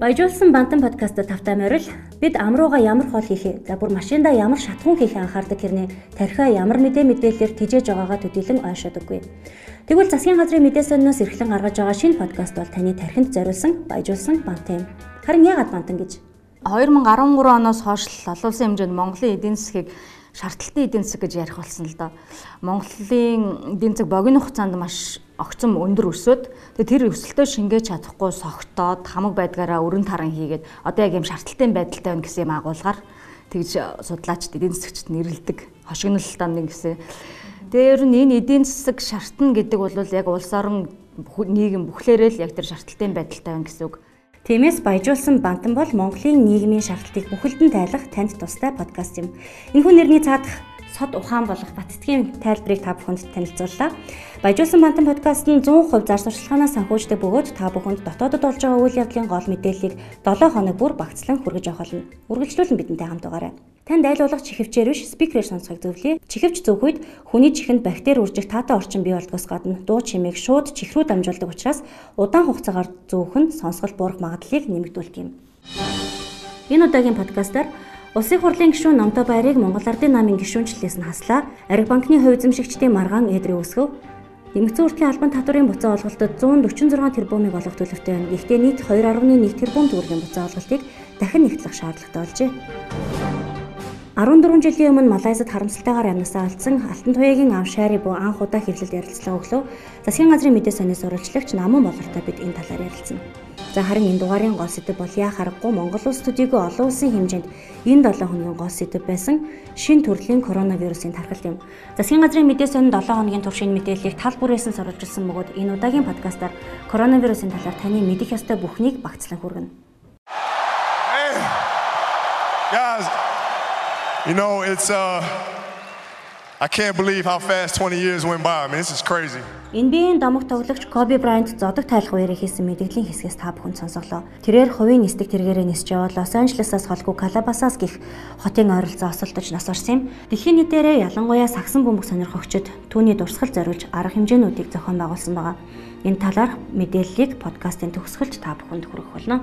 Баяжуулсан бантан подкастт тавтай морил бид амрууга ямар хол хийхээ за бүр машинда ямар шатхуун хийхээ анхаардаг хэрнээ тархиа ямар мэдээ мэдээлэлээр тижээж байгаагаа төдийлөн ойшоодоггүй. Тэгвэл засгийн газрын мэдээ сониноос эрхлэн гаргаж байгаа шинэ подкаст бол таны тархинд зориулсан баяжуулсан бантан юм. Харин яагаад бантан гэж? 2013 оноос хойш олон улсын хэмжээнд Монголын эдийн засгийг шаардлагатай эдийн засаг гэж ярих болсон л доо. Монголын эдийн засаг богино хугацаанд маш огцом өндөр тэгээ тэр өсөлтөө шингээж чадахгүй согтоод хамаг байдгаараа өрн таран хийгээд одоо яг юм шаардлагатай байдалтай байна гэсэн юм агуулгаар тэгж судлаачд эдийн засагчд нэрлдэг хошигнолтой нэг гэсэн. Тэгээ ер нь энэ эдийн засаг шаардна гэдэг бол яг улс орон нийгэм бүхлээрээ л яг тэр шаардлагатай байдалтай байна гэсэн үг. Тиймээс баяжуулсан бантан бол Монголын нийгмийн шаардлагыг бүхэлдэн тайлах танд тустай подкаст юм. Энэхүү нэрний цаадах сод ухаан болох баттгийн тайлбарыг та бүхэнд танилцууллаа. Баяжуулсан бантан подкаст нь 100% зар сурталчилгаанаас санхүүждэг бөгөөд та бүхэнд дотоодод болж байгаа үйл явдлын гол мэдээллийг 7 хоног бүр багцлан хүргэж авах болно. Үргэлжлүүлэн бидэнтэй хамт байгаарай. Танд айлуулах чихвчээр биш спикерээр сонсохыг зөвлөе. Чихвч зөв үед хүний чихэнд бактери үржих таатай орчин бий болдгоос гадна дуу чимээг шууд чих рүү дамжуулдаг учраас удаан хугацаагаар зөөх нь сонсгол буурах магадлалыг нэмэгдүүлдэг юм. Энэ удаагийн подкастаар Улсын хурлын гишүүн Номтой Баярыг Монгол Ардын намын гишүүнчлэлээс нь хаслаа. Ариг банкны хувь эзэмшигчдийн маргаан эдрээ өсгөв. Дэмэгцэн үртгийн албан татварын буцаа олголтод 146 тэрбумыг олох төлөвтэй байна. Гэхдээ нийт 2.1 тэрбум төгрөгийн буцаа олголтыг дахин нэгтлэх шаардлагатай болжээ. 14 жилийн өмнө Малайзад харамсалтайгаар амьнасаа алдсан Алтан туяагийн ав Шари буу анх удаа хэвлэлд ярилцлага өглөө. Засгийн газрын мэдээ саний сурвалжлагч Наман болортой бид энэ талаар ярилцсан. За харин энэ дугаарын гол сэдэв бол яа харахгүй Монгол улс төдийгүй олон улсын хэмжээнд энэ 7 хоногийн гол сэдэв байсан шин төрлийн коронавирусын тархалт юм. Засгийн газрын мэдээ сонин 7 хоногийн туршийн мэдээллийг тал бүрээсэн сурвалжилсан бөгөөд энэ удаагийн подкастаар коронавирусын талаар таны мэдих ёстой бүхнийг багцлан хүргэнэ. Guys, you know, it's uh I can't believe how fast 20 years went by. I mean, this is crazy. NBA-ийн домог тоглогч Kobe Bryant зодог тайлах үеэр хийсэн мэдээллийн хэсгээс та бүхэн сонсголоо. Тэрээр хувийн нисдэг тэргээрээ нисж яваад Лос Анжелесаас холгүй Калабасаас гих хотын ойролцоо осолдож нас орсон юм. Дэлхийн нийтээрээ ялангуяа сагсан бөмбөг сонирхогчид түүний дурсгал зориулж арга хэмжээнүүдийг зохион байгуулсан байгаа. Энэ талаар мэдээллийг подкастын төгсгөлд та бүхэнд хүргэх болно.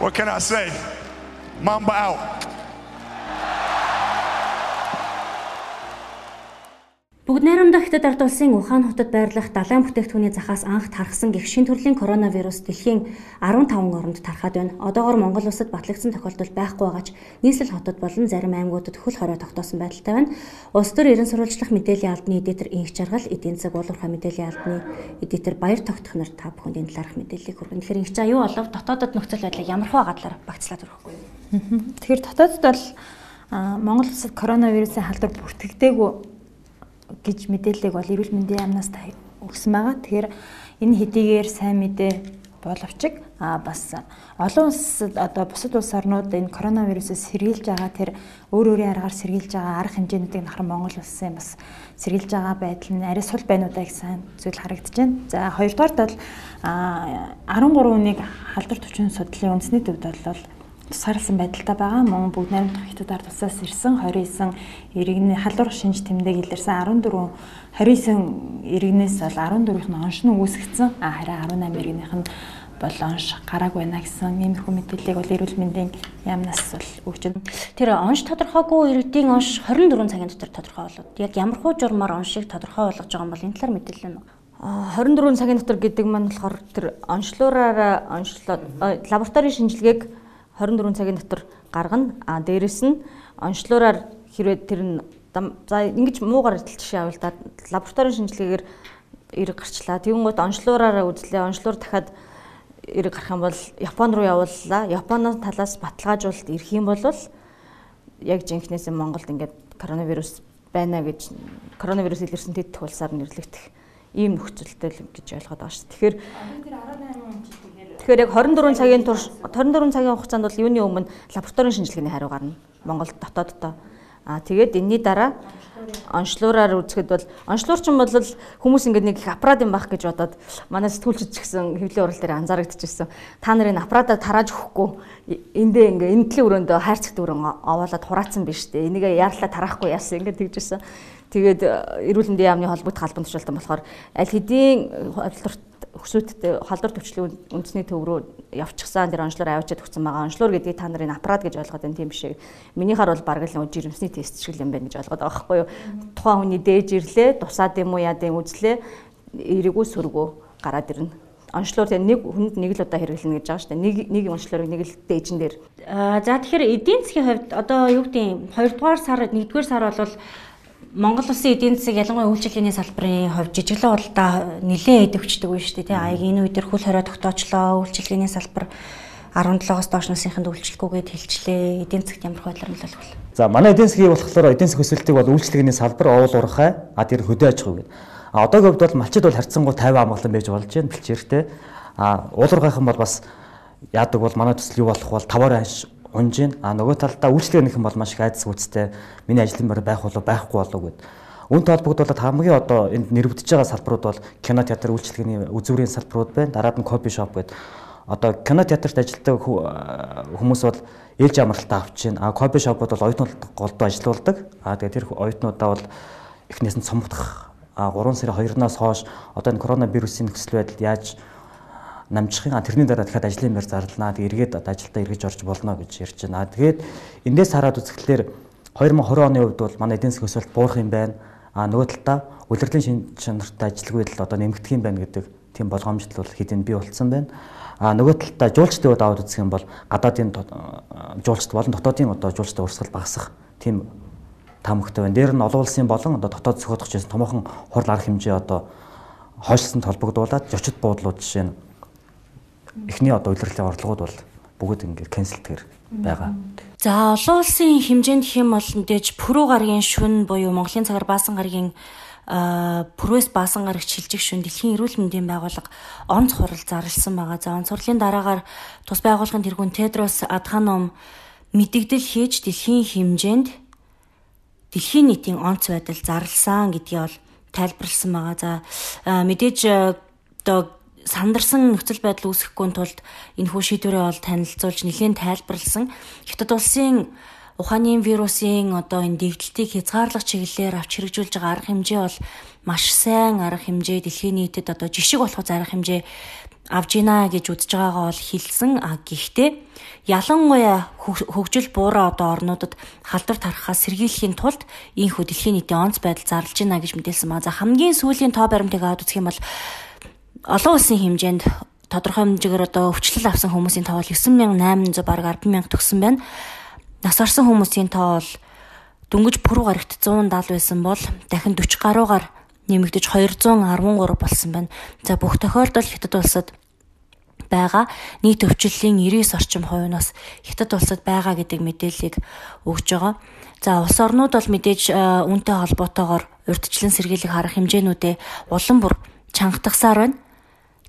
What can I say? Mamba out. Бүгд найрамдах Хятад ард улсын Ухаан хотод байрлах далайн бүтээгдэхүүний захаас анх тархсан гэх шин төрлийн коронавирус дэлхийн 15 оронд тархаад байна. Одоогоор Монгол улсад батлагдсан тохиолдол байхгүй байгаач нийслэл хотод болон зарим аймагуудад хөл хорой тогтоосон байдалтай байна. Улс төр ерэн сурвалжлах мэдээллийн албаны эдитер Инх Жаргал, эдийн засаг уулуурхай мэдээллийн албаны эдитер Баяр тогтох нар та бүхэнд энэ талаарх мэдээллийг хүргэнэ. Тэгэхээр Инх за юу болов дотоодод нөхцөл байдлыг ямар хөө гадлаар багцлаад өрөхгүй. Тэгэхээр дотоодод бол Монгол улсад коронавирусын халдвар бүртгэдэггүй гэж мэдээллийг бол эрүүл мэндийн яамнаас өгсөн байгаа. Тэгэхээр энэ хэдийгээр сайн мэдээ боловч а бас олон улс одоо бусад улс орнууд энэ коронавирусээс сэргийлж байгаа тэр өөр өөрийн аргаар сэргийлж байгаа арга хэмжээнүүдийг нахар Монгол улсын бас сэргийлж байгаа байдал нь арай сул байна уу даа гэсэн зүйл харагдаж байна. За хоёрдугаарт бол 13 үнийг халдвар төвчөн судлалын үндэсний төвд бол тусгаарласан байдалтай байгаа. Мөн бүгд найрамдах хятад ард тусаас ирсэн 29 иргэний халдвар шинж тэмдэг илэрсэн 14 29 иргэнээс бол 14-ийнх нь онш нь үүсгэсэн. А харин 18 иргэнийх нь бол онш гарааг байна гэсэн иймэрхүү мэдээллийг бол эрүүл мэндийн яамнаас бол өгч байна. Тэр онш тодорхойгүй иргэдийн онш 24 цагийн дотор тодорхой болоод яг ямар хуу журмаар оншийг тодорхой болгож байгаа юм бол энэ талаар мэдээлэл нь 24 цагийн дотор гэдэг маань болохоор тэр онцлуураараа онцлоод лабораторийн шинжилгээг 24 цагийн дотор гаргана. А дээрэс нь онцлуураар хэрвээ тэр нь за ингэж муугаар жишээ авал лабораторийн шинжилгээгээр эрг гарчлаа. Тэгэнгүүт онцлуураараа үзлээ. Онцлуур дахиад эрг гарах юм бол Японд руу явууллаа. Японы талаас баталгаажуулалт ирэх юм бол яг жинхнээс Монголд ингээд коронавирус байна гэж коронавирус илэрсэн тэтгэх улсаар нэрлэгдэх ийм нөхцөлтэй гэж ойлгоод байгаа шүү. Тэгэхээр тэр 18 жил Тэгэхээр яг 24 цагийн турш 24 цагийн хугацаанд бол юуны өмнө лабораторийн шинжилгээний хариу гарна. Монгол дотооддоо. Аа тэгээд энэний дараа онцлуураар үзэхэд бол онцлуурчин бол хүмүүс ингээд нэг их аппарат юм байх гэж бодоод манай сэтгүүлчд ч гэсэн хэвлэлийн урал дээр анзаарэгдэжсэн. Та нарын аппаратаа тарааж өгөхгүй эндээ ингээ энэ төлөв өрөөндөө хайрцагт өрөн овоолоод хураацсан биш үү? Энийг яарлаа тараахгүй яасан ингээд тэгжсэн. Тэгээд эрүүл мэндийн яамны холбогдох албан тушаалтан болохоор аль хэдийн өсвөттэй халдвар төвчлийн үндэсний төв рүү явчихсан тэр онцлоор аваачаад өгсөн байгаа. Онцлоор гэдгийг та нарын аппарат гэж ойлгоод байна тийм биш ээ. Минийхаар бол бараг л жирэмсний тест шиг юм байна гэж ойлгоод байгаа байхгүй юу. Тухайн хүний дээж ирлээ, тусаад юм уу яа гэм үзлээ, эрэгүү сөргөө гараад ирнэ онцлоор тэгээ нэг хүнд нэг л удаа хэрэглэнэ гэж байгаа шүү дээ. Нэг нэг онцлорыг нэг л дээжин дээр. Аа за тэгэхээр эдийн засгийн хувьд одоо юу гэдэг 2 дугаар сар 1 дугаар сар бол Монгол улсын эдийн засаг ялангуяа үйлчлэгээний салбарын хувьд жижиглэн худалдаа нэлээд идэвхждэг үе шүү дээ. Аа энэ үед хөл хорио тогтоочлоо үйлчлэгээний салбар 17-оос доош насныханд үйлчлэхгүйгээд хэлчлээ. Эдийн засгт ямар байдлаар нөлөөлөх вэ? За манай эдийн засгийг болохоор эдийн засгийн өсөлтийг бол үйлчлэгээний салбар оол урхай а тэр хөдөө аж ахуй гэдэг. А одоогийн хувьд бол малчид бол харьцангуй 50 амгалан байж болж байна бэлчээртэй. А уулуургайхан бол бас яадаг бол манай төсөл юу болох бол таваар анш унж гин. А нөгөө талдаа үйлчлэг юм бол маш их айдас үүстэй. Миний ажлын байр байх болов байхгүй болов гэд. Үүнтэй холбогдуулаад хамгийн одоо энд нэрвдэж байгаа салбарууд бол кино театр үйлчлэгээний үзүүрийн салбарууд байна. Дараад нь кофе шоп гэд. Одоо кино театрт ажилладаг хүмүүс бол ээлж амралтаа авч байна. А кофе шопууд бол оюутнууд голдоо ажиллаулдаг. А тэгээд тэр оюутнуудаа бол эхнээс нь цомгдох 3 сарын 2-наас хойш одоо энэ коронавирусын нөхцөл байдал яаж намжихын тэрний дараа дахиад ажлын байр зарлана. Тэг эргээд одоо ажилдаа эргэж орж болно гэж ярьж байна. Тэгээд эндээс хараад үзэхлээр 2020 оны хувьд бол манай эдийн засгийн өсөлт буурах юм байна. А нөгөө талдаа шин чанартай ажилгүй байдал одоо нэмэгдэх юм байна гэдэг тийм болгоомжтой бол хэдийн бий болцсон байна. А нөгөө талдаа жуулчдын хувьд аваад үзэх юм бол гадаадын жуулчд болон дотоодын одоо жуулчдын урсгал багасах тийм таамагтай байна. Дээр нь олон улсын болон одоо дотоод зохиодох гэсэн томоохон хурал арга хэмжээ одоо хойшлсонд холбогдуулаад зочид буудлууд жишээ нь эхний одоо удирдлагын орлогууд бол бүгд ингээд канселдгэр байгаа. За олон улсын хэмжээнд хэм бол мэдээж Пүрүү гарагийн шүн буюу Монголын цагаар баасан гарагийн Пүрвэс баасан гарагч шилжих шүн дэлхийн эрүүл мэндийн байгууллага онц хурал зарласан байгаа. За онц хурлын дараагаар тус байгууллагын тэргүүн Тедрос Адханом мэдэгдэл хийж дэлхийн хэмжээнд дэлхийн нийтийн онц байдал зарласан гэдгийг бол тайлбарлсан байгаа. За мэдээж одоо сандарсан нөхцөл байдал үүсэхгүй тулд энэ хүү шийдвэрээ бол танилцуулж нэлийн тайлбарлсан. Хятад улсын ухааны вирусын одоо энэ дэгдэлтийг хязгаарлах чиглэлээр авч хэрэгжүүлж байгаа арга хэмжээ бол маш сайн арга хэмжээ дэлхийн нийтэд одоо жишг болох арга хэмжээ авж гинэ гэж үзэж байгаагаа бол хэлсэн. А гэхдээ ялангуяа хөгжил буураа одоо орнуудад халдвар тархахаас сэргийлэхийн тулд ийхүү дэлхийн нийтийн онц байдал зарлж гинэ гэж мэдээлсэн маа. За хамгийн сүүлийн тоо баримтыг аваад үзэх юм бол олон улсын хэмжээнд тодорхой хэмжээгээр одоо өвчлөл авсан хүмүүсийн тоо бол 9800 бараг 100000 төгсөн байна. Нас орсон хүмүүсийн тоо бол дөнгөж пүрүү гарагт 170 байсан бол дахин 40 гаруйгаар нэмэгдэж 213 болсон байна. За бүх тохиолдолд хятад улсад байгаа нийт өвчлөлийн 99 орчим бас хятад улсад байгаа гэдэг мэдээллийг өгж байгаа. За улс орнууд бол мэдээж үүнтэй холбоотойгоор урьдчилан сэргийлэх харах хэмжээнүүдээ улам бүр чангатгасаар байна.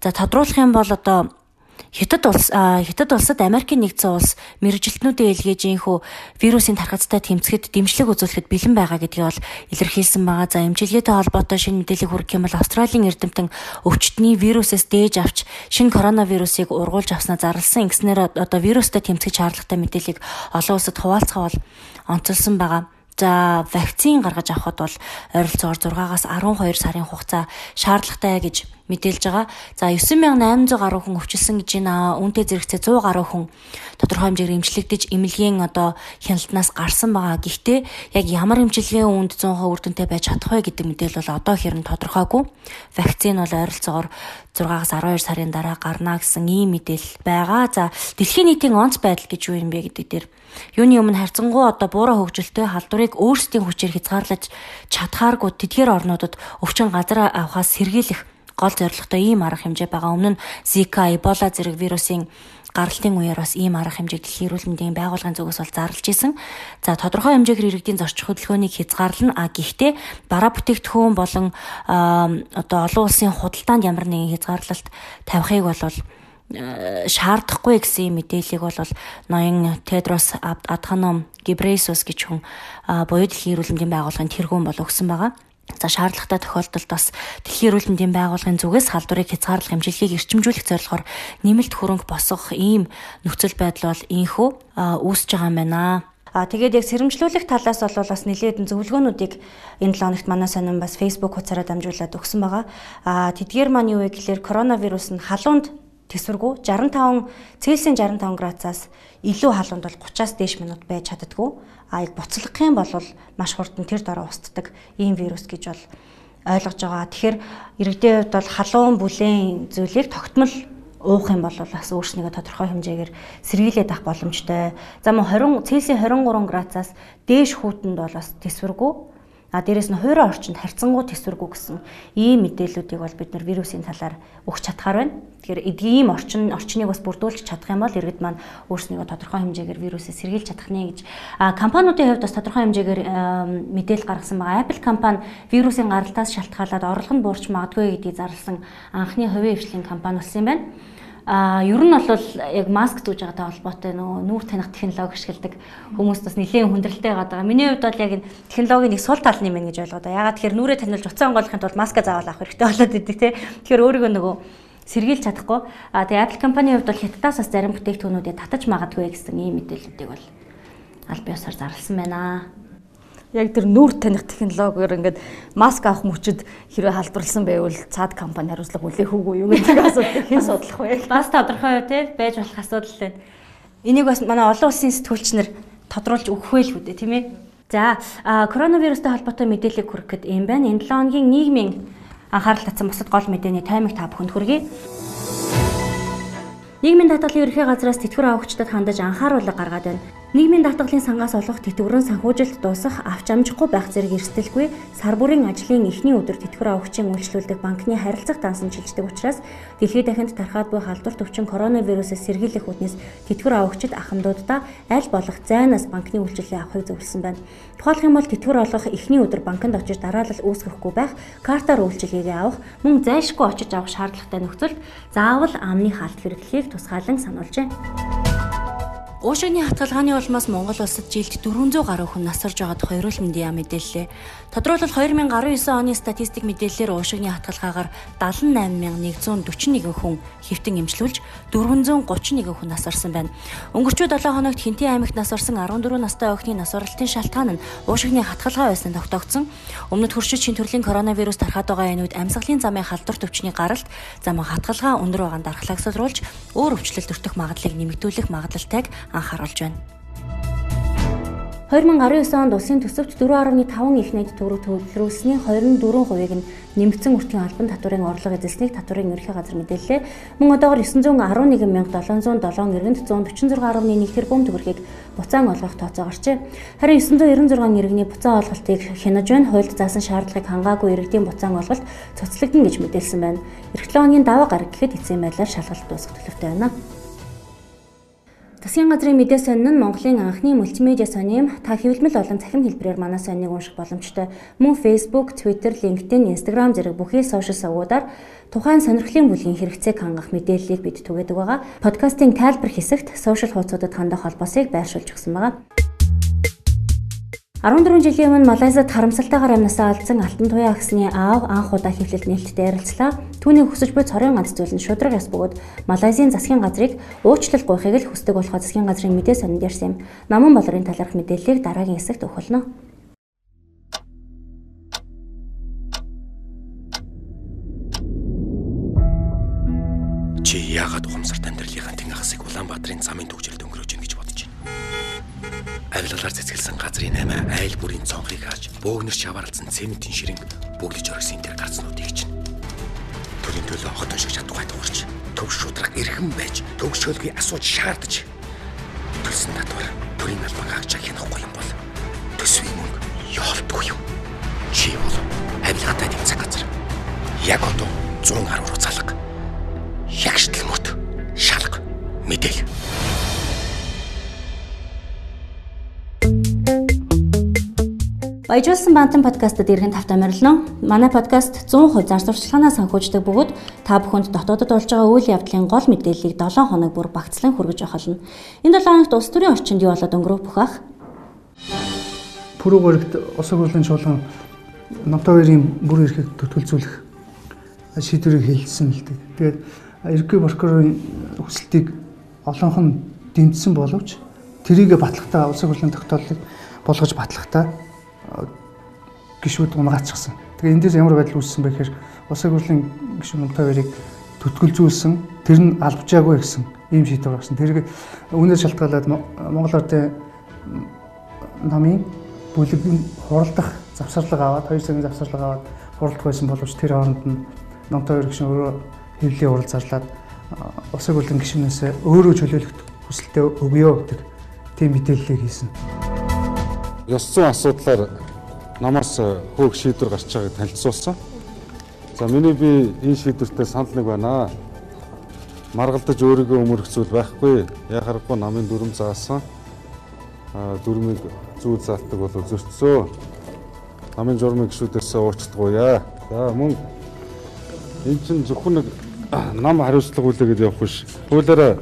За тодруулах юм бол одоо Хятад улс Хятад улсад Америкийн нэгдсэн улс мэрэгжилтнүүдээ илгээж инхүү вирусын тархацтай тэмцэхэд дэмжлэг үзүүлэхэд бэлэн байгаа гэдгийг бол илэрхийлсэн байгаа. За эмчилгээтэй холбоотой шинэ мэдээлэл хүргэх юм бол Австралийн эрдэмтэн өвчтний вирусээс дээж авч шинэ коронавирусыг ургуулж авснаа зарласан. Ингэснээр одоо вирустай тэмцэх шаардлагатай мэдээллийг олон улсад хуваалцгаа бол онцолсон байгаа. За вакцин гаргаж авахд бол ойролцоогоор 6-аас 12 сарын хугацаа шаардлагатай гэж мэдээлж байгаа. За 9800 гаруй хүн өвчлсөн гэж байна. Үүнтэй зэрэгцээ 100 гаруй хүн тодорхой хэмжээгээр эмчилэгдэж эмнэлгийн одоо хяналтнаас гарсан байгаа. Гэхдээ яг ямар эмчилгээний үүнд 100% үр дүнтэй байж чадах вэ гэдэг мэдээлэл бол одоо хэрэн тодорхойгүй. Вакцин бол ойролцоогоор 6-аас 12 сарын дараа гарна гэсэн ийм мэдээлэл байгаа. За дэлхийн нийтийн онц байдал гэж юу юм бэ гэдэг дээр Юуны өмнө харьцангуй одоо буураа хөгжилтэй халдварыг өөрсдийн хүчээр хязгаарлаж чадхааргүй тэдгээр орнуудад өвчин газар авахаас сэргийлэх гол зорилготой ийм арга хэмжээ байгаа. Өмнө нь Zika, Ebola зэрэг вирусын гаралтын үеэр бас ийм арга хэмжээг дэлхийн эрүүл мэндийн байгууллагын зүгээс бол зарлж исэн. За тодорхой хэмжээгээр иргэдийн зорчих хөдөлгөөнийг хязгаарлана. А гэхдээ бараа бүтээгдэхүүн болон одоо олон улсын худалдаанд ямар нэгэн хязгаарлалт тавихыг бол шаардахгүй гэсэн мэдээллийг бол ноён Тедрос Адханом Гибрейсус гэж хүн буюу дэлхийн эрүүл мэндийн байгууллагын тэргүүн бол өгсөн байгаа. За шаардлагатай тохиолдолд бас дэлхийн эрүүл мэндийн байгууллагын зүгээс халдварыг хязгаарлах хэмжээлгийг эрчимжүүлэх зорилгоор нэмэлт хөрөнгө босгох ийм нөхцөл байдал бол ийхүү үүсэж байгаа юм байна. Аа тэгээд яг сэрэмжлүүлэх талаас бол бас нэлээд зөвлөгөөнүүдийг энэ 7 хоногт манай сонин бас Facebook хуудасаараа дамжуулаад өгсөн байгаа. Аа тэдгээр маань юу вэ гэхээр коронавирус нь халуунд тэсвэргүй 65 Цельсийн 65 градусаас илүү халуунд бол 30-аас дээш минут байж чаддгүй. А яг буцлах юм бол маш хурдан тэр дороо устдаг ийм вирус гэж бол ойлгож байгаа. Тэгэхээр иргэдийн хувьд бол халуун бүлээн зүйлийг тогтмол уух юм бол бас өөрснийгөө тодорхой хэмжээгээр сэргийлээд авах боломжтой. За мөн 20 Цельсийн 23 градусаас дээш хүүтэнд бол бас тэсвэргүй А дээрэс нь хуурай орчинд харьцангуй төсвөргүй гэсэн ийм мэдээллүүдийг бол бид нар вирусын талаар өгч чадхаар байна. Тэгэхээр эдгийн орчин орчныг бас бүрдүүлж чадах юм бол иргэд маань өөрснийгөө тодорхой хэмжээгээр вирусыг сэргийлж чадах нэ гэж а компаниудын хувьд бас тодорхой хэмжээгээр мэдээлэл гаргасан байгаа. Apple компани вирусын гаралтаас шалтгаалаад орлого нь буурч магадгүй гэдгийг зарласан анхны хувийн хвшлийн компани болсон юм байна. А ер нь бол яг маск зүүж байгаатай холбоотой нөгөө нүүр таних технологи ашигладаг хүмүүс бас нэлээд хүндрэлтэй байгаа. Миний хувьд бол яг энэ технологийн нэг сул тал нэм гэж ойлгоо да. Ягаад тэгэхээр нүрээ танилж уцаа онгойлохын тулд маска заавал авах хэрэгтэй болоод идэг те. Тэгэхээр өөрийгөө нөгөө сэргийлж чадахгүй. А тэгээ Apple компанийн хувьд бол хятадаас бас зарим бүтээгдэхүүнүүдэд татаж магадгүй гэсэн ийм мэдээллүүдийг бол аль биесаар зарласан байна яг тэр нүүр таних технологиор ингээд маск авах мөчөд хэрвээ халдварлсан байвал цаад компани хариуцлага үлээх үгүй юу гэдэг асуудал хэн судлах вэ? Бас тодорхой тий байж болох асуудал байна. Энийг бас манай олон улсын сэтгүүлчнэр тодруулж өгөх вэ л үү тийм ээ. За коронавирустай холбоотой мэдээлэл хүргэхэд юм байна. Энэ 7 хоногийн нийгмийн анхаарал татсан бусад гол мэдээний таймыг та бүхэнд хүргэе. Нийгмийн даатгалын ерөнхий газраас тэтгэвэр авахчдад хандаж анхааруулга гаргаад байна. Нийгмийн даатгалын сангаас олох тэтгэврэн санхүүжилт дуусах авч амжихгүй байх зэрэг эрсдэлгүй сар бүрийн ажлын эхний өдөр тэтгэвэр авахчийн үйлчлүүлдэг банкны харилцах дансан шилждэг учраас дэлхийд дахинд тархаад буй халдвар төвчин коронавирусээс сэргийлэх үтнээс тэтгэвэр авахчид ахмадуудаа аль болох зайнаас банкны үйлчлэлээ авахыг зөвлөсөн байна. Тухайлх юм бол тэтгэвэр олох эхний өдөр банкнд очиж дараалал үүсгэхгүй байх, картаар үйлчлэгээ авах, мөн зайлшгүй очиж авах шаардлагатай нөхцөлд заавал амны хаалт хэрэглэхийг тусгаалan сануулжээ. Уушигны хатгалгааны улмаас Монгол улсад жилд 400 гаруй хүн насарж байгаа тухай эрүүл мэндийн яам мэдээллээ. Тодорхойлбол 2019 оны статистик мэдээллээр уушигны хатгалгаагаар 78141 хүн хэвтэн эмчлүүлж 431 хүн насарсан байна. Өнгөрчөө 7 хоногт Хинтээ аймагт насарсан 14 настай охины нас оролтын шалтгаан нь уушигны хатгалгаа байсан тогтоогдсон. Өмнөд хөршид шин төрлийн коронавирус тархаад байгаа энүүд амьсгалын замын халдвар төвчний гаралт зам хатгалгаа өндөр байгаа дархлаагсруулж өөр өвчлөлт өртөх магадлалыг нэмэгдүүлэх магадлалтайг анхааруулж байна. 2019 онд улсын төсөвт 4.5 их найд төгрөг төлөвлөрүүлсний 24%-ийг нь нэмэгдсэн өртгийн албан татварын орлого эзэлснийг татварын ерөнхий газар мэдээллээ. Мөн одоогор 911707 иргэнд 146.1 тэрбум төгрөгийг буцаан олгох тооцоо гарчээ. Харин 996 иргэний буцаан олголтыг хянаж байна. Хуульд заасан шаардлагыг хангаагүй иргэдийн буцаан олголт цуцлагдана гэж мэдээлсэн байна. Эх 7 хоногийн даваа гараг гэхэд эцсийн байдлаар шалгалт дуусгах төлөвтэй байна. Засгийн газрын мэдээ сонин нь Монголын анхны мультимедиа сонин та хэвлэмэл болон цахим хэлбэрээр манай сониныг унших боломжтой. Мөн Facebook, Twitter, LinkedIn, Instagram зэрэг бүхий сошиал сувгуудаар тухайн сонирхлын бүлгийн хэрэгцээг хангах мэдээллийг бид түгээдэг байгаа. Подкастын тайлбар хэсэгт сошиал хуудасуудад хандах холбоосыг байршуулж өгсөн байгаа. 14 жилийн өмнө Малайзад харамсалтайгаар амнасаа алдсан Алтан туяа агсны аав анх удаа хэвлэлд нээлттэй ярилцлаа. Түүний хүсэж буй цорын ганц зүйл нь шудраг яс бөгөөд Малайзийн засгийн газрыг уучлал гуйхыг л хүсдэг болохоо засгийн газрын мэдээ сонинд ярьсан юм. Наман болрын талаарх мэдээллийг дараагийн хэсэгт өгүүлнэ. Чи яагаад ухамсарт амьдралынхаа тэн хасыг Улаанбаатарын замын төвчрэлд өнгөрөөж ийн гэж бодож байна? Авилгалаар цэцгэлсэн газрын 8 айл бүрийн цонхыг хааж бөөгнөр шаваарлцсан цементийн ширэнг бүглэж оргисын тэр гарцнуудыг чинь. Төрийн төлөө хот шиг чадахгүй дуурч төв шудраг эрхэм байж төгсгөлгүй асууж шаардаж төлсөн татвар төрийн албан хаагч хянахгүй юм бол төсвийн мөнгө ёолтгүй юм. Чи бол авилгатай тэмцэх газар. Яг одоо 110 руу залга. Ягштал мөт шалга мэдээл. Баяжуулсан бантан подкастад иргэн тавтай морилно. Манай подкаст 100% зар сурталчилгаанаас санхүүждэг бөгөөд та бүхэнд дотоодод болж байгаа үйл явдлын гол мэдээллийг 7 хоног бүр багцлан хүргэж явах болно. Энэ 7 хоногт улс төрийн орчинд юу болоод өнгөрөх бүх ах? Пүрэв горигт усаг хурлын чуулган Номтой хоёрын бүр эрхийг төлөвлөзүүлэх шийдвэрийг хэлсэн л дээ. Тэгээд ерөнхий прокурорын хүсэлтийг олонх нь дэмжсэн боловч тэрийг батлахтаа улсын хурлын тогтоолыг болгож батлахтаа гişүүд унгаачихсан. Тэгээ эндээс ямар байдал үүссэн бэ гэхээр улсын хурлын гişүүд Номтой хоёрыг төтгөлзүүлсэн тэр нь албажаагүй гэсэн ийм шийдвэр гаргасан. Тэрийг үүнээс шалтгаалаад Монгол Ардын намын бүлэгний хуралдах завсарлага аваад 2 цагийн завсарлага аваад хуралдах байсан боловч тэр хооронд нь Номтой хоёр гişүн өөрөө хэвлэлийн урал зарлаад улсын хурлын гишүүнээс өөрөө чөлөөлөх хүсэлтэд өгөө гэдэг тийм мэдээллийг хийсэн. Ёс зүйн асуудлаар намаас хөөх шийдвэр гарч байгааг танилцуулсан. За миний би энэ шийдвэртээ санал нэг байна. Маргалдаж өөрийгөө өмөрөх зүйл байхгүй. Яхахгүй намын дүрм заасан. Дүрмийг зүйл заалтдаг бол зөрчсөө. Намын журмын гişүүдээс уучлахгүй. За мөн энэ чинь зөвхөн нэг нам хариуцлага хүлээгээд явах биш. Хуулиараа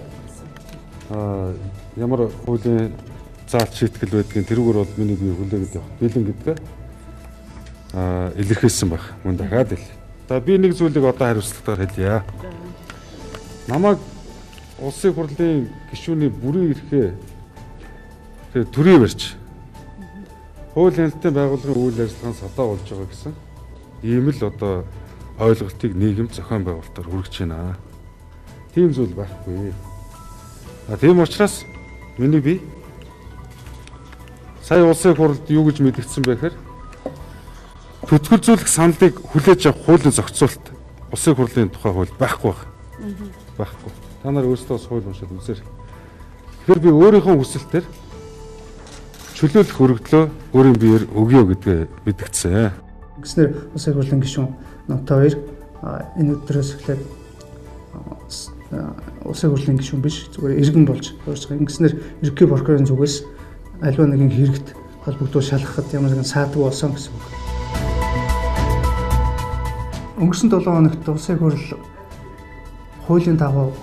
ямар хуулийн заалт шийтгэл байдгийг тэрүүгээр бол миний бие хүлээгээд явах. Бэлэн гэдгээ а илэрхийлсэн баг. Мөн дахиад ил. За би нэг зүйлийг одоо хариуцлагатаар хэлье. Намайг улсын хурлын гишүүний бүрийн эрхээ тэр төрийн барьж хууль хяналтын байгууллагын үйл ажиллагаанд садаа болж байгаа гэсэн ийм л одоо ойлголтыг нийгэм зохион байгуулалтаар хүргэж байна. Тийм зүйл байхгүй. А тийм учраас миний би сая улсын хурлд юу гэж мэдгдсэн бэ гэхээр төтгөлзүүлэх саналыг хүлээж авах хуулийн зохицуулалт улсын хурлын тухай хууль байхгүй байна. Байхгүй. Та нар өөрсдөө хууль уншаад үзээрэй. Тэгэхээр би өөрийнхөө хүсэлтээр чөлөөлөх өргөдлөө өөрийн биеэр өгье гэдгээ мэдгдсэн. Гэснээр улсын хурлын гишүүн Номтой хоёр энэ өдрөөс эхлээд улсын хурлын гишүүн биш зүгээр иргэн болж өөрч байгаа. Ингэснээр ерөнхий прокурорын зүгээс аливаа нэгэн хэрэгт холбогдуулж шалгахад ямар нэгэн саадгүй болсон гэсэн үг. Өнгөрсөн 7 хоногт улсын хурл хуулийн дагуу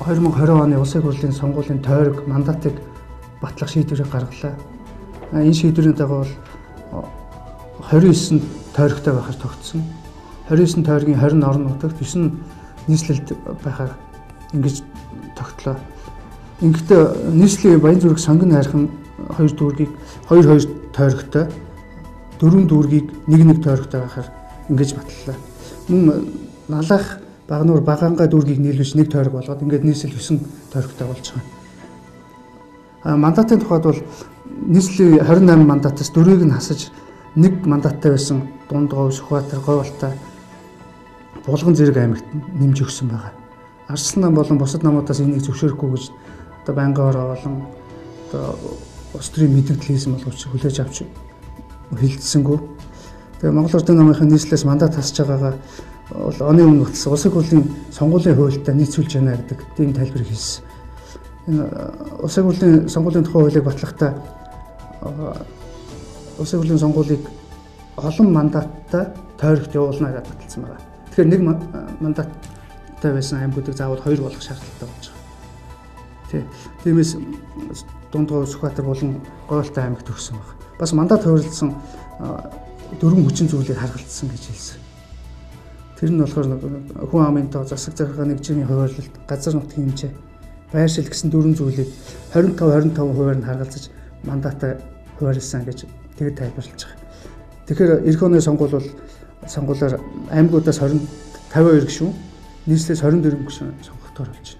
2020 оны улсын хурлын сонгуулийн тойрог мандатыг батлах шийдвэрийг гаргалаа. Энэ шийдвэрийн дагуу бол 29 тойрогтой байхаар тогтсон. 29 тойргийн 20 орон нутагт 9 нийслэлд байхаар ингэж тогтлоо. Ингээд нийслэлийн баян зүрх сонгон хайрхан хоёр дүүргийг 2 2 тойрогтой дөрвөн дүүргийг нэг нэг тойрогтой байхаар ингэж батллаа мөн налах багнуур багаангаа дүүргийг нийлүүлж нэг тойрог болгоод ингээд нийслэл 9 тойрогтой болж байгаа. А мандатын тухайд бол нийслэлийн 28 мандатаас дөрвийг нь хасаж нэг мандаттай байсан Дундгов, Сүхбаатар, Говьалтай Булган зэрэг аймагт нэмж өгсөн байгаа. Арслан нам болон бусад намуудаас энийг зөвшөөрөхгүй гэж одоо байнгаар болон одоо улс төрийн мэдээлэл хийсэн боловч хүлээж авч хилцсэнгүү. Тэгээ Монгол Улсын намынхын нийслэлээс мандат хасж байгаагаа бол оны өмнө батлсан улсын хурлын сонгуулийн хуультай нийцүүлж байна гэдэг тийм тайлбар хийсэн. Энэ улсын хурлын сонгуулийн тухай хуулийг батлахдаа улсын хурлын сонгуулийг олон мандаттай тойрогт явуулна гэж баталсан байна. Тэгэхээр нэг мандаттай байсан аймагуудыг заавал хоёр болгох шаардлагатай болж байгаа. Тий. Тиймээс дундгой Сүхбаатар болон Говьалтай аймагт төгсөн байна. Бас мандат хувирлсан дөрвөн хүчин зүйлийг харгалцсан гэж хэлсэн. Тэр нь болохоор хүн амын тоо, засаг захиргааны нэгжийн хуваарлалт, газар нутгийн хэмжээ, байршил гэсэн дөрвөн зүйлийг 25 25 хувиар нь харгалзаж мандатаа хуваарлсан гэж тэгэд тайлбарлаж байгаа. Тэгэхээр эх оны сонгуул бол сонгуулиар аймагуудаас 20 52 гишүүн, нийслэлээс 24 гишүүн сонгогдоор болж байна.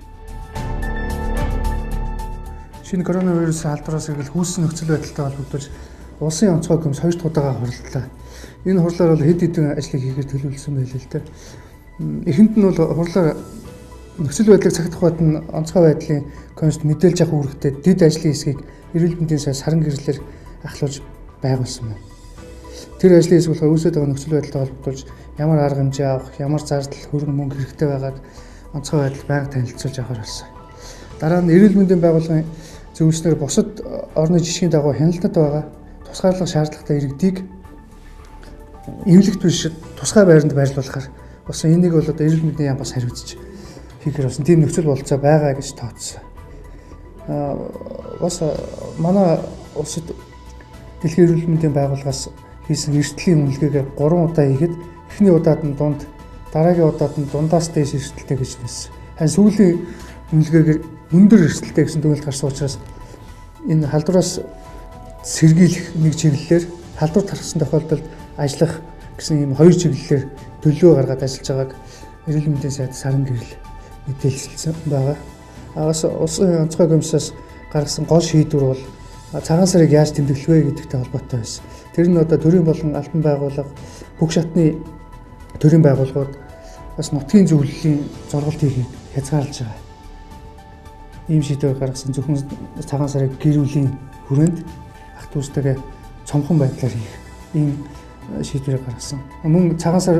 Шинэ коронавирус халдвараас эргэл хүүсэн нөхцөл байдалтай холбогдож улсын онцгой комисс хоёр дахь удаага хурлаа. Энэ хурлаар бол хэд хэдэн ажлыг хийхээр төлөвлөсөн байлээ л дээ. Эхэнд нь бол хурлаар нөхцөл байдлыг цагтах батн онцгой байдлын комиссд мэдээлж авах үүрэгтэй дэд ажлын хэсгийг эрүүл мэндийн сайд саран гэрлэлээр ахлуулж байгуулсан байна. Тэр ажлын хэсэг болохоор үүсэж байгаа нөхцөл байдалтай холбогдуулж ямар арга хэмжээ авах, ямар зардал хөрөнгө мөнгө хэрэгтэй байгааг онцгой байдал байнга танилцуулж авахар болсон. Дараа нь эрүүл мэндийн байгууллагын зөвлөснөр бусад орны жишгийн дагуу хяналтад байгаа тусгаарлах шаардлагатай иргэдийг эмнэлэгт биш тусгай байранд байрлуулахаар бас энийг бол одоо эрүүл мэндийн яам бас хариуцж хийхээр бас тийм нөхцөл болцоо байгаа гэж тооцсон. Аа бас манай улсад дэлхийн эрүүл мэндийн байгууллагаас хийсэн эрсдлийн үнэлгээгээ 3 удаа хийхэд эхний удаад нь дунд дараагийн удаад нь дундаас дээш эрсдэлтэй гэж хэлсэн. Харин сүүлийн үнэлгээгээр өндөр эрсдэлтэй гэсэн төгөлд гарсан учраас энэ халдвараас сэргийлэх нэг чиглэлээр халдвар тархсан тохиолдолд ажиллах гэсэн ийм хоёр чиглэлээр төлөө гаргаад ажиллаж байгааг эрүүл мэндийн сайд саран гэрэл мэдээлсэн байгаа. Агаас улсын онцгой комиссаас гаргасан гол шийдвэр бол цагаан сарыг яаж тэмдэглэх вэ гэдэгтэй холбоотой байсан. Тэр нь одоо төрийн болон албан байгууллага бүх шатны төрийн байгууллагууд бас нутгийн зөвлөлийн зорголт хийхийг хязгаарлаж байгаа. Ийм шийдвэр гаргасан зөвхөн цагаан сарыг гэрүүлийн хүрээнд ах дүүстэйгээ цомхон байдлаар хийх ийм шийдвэрийг гаргасан. Мөн цагаан сар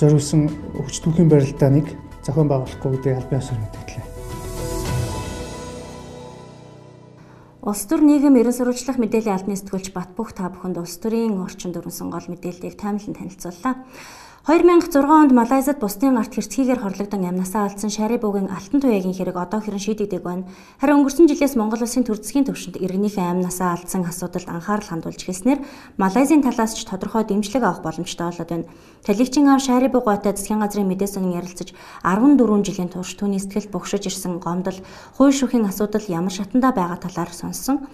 зориулсан хүч түүхийн барилдаа нэг зохион байгуулахгүй гэдгийг албан ёсоор мэдээлээ. Улс төр нийгэм ерөн сурвалжлах мэдээллийн албаны сэтгүүлч Батбүх та бүхэнд улс төрийн орчин дөрвөн гол мэдээллийг таймлан танилцууллаа. 2006 онд Малайзад бусдын гарт хэрцгийгээр хорлогдсон амнасаа алдсан Шарибуугийн алтан туяагийн хэрэг одоо хэрэн шийдэгдэг байна. Харин өнгөрсөн жилээс Монгол улсын төрөлцгийн төвшөнд иргэнийхээ амнасаа алдсан асуудалд анхаарал хандуулж хэлснээр Малайзийн талаас ч тодорхой дэмжлэг авах боломжтой болоод байна. Талигчин аав Шарибуу гоотой засгийн газрын мэдээс өнөн ярилцаж 14 жилийн турш түүний сэтгэл богшож ирсэн гомдол, хууль шүүхийн асуудал ямар шатандаа байгаа талаар сонссон.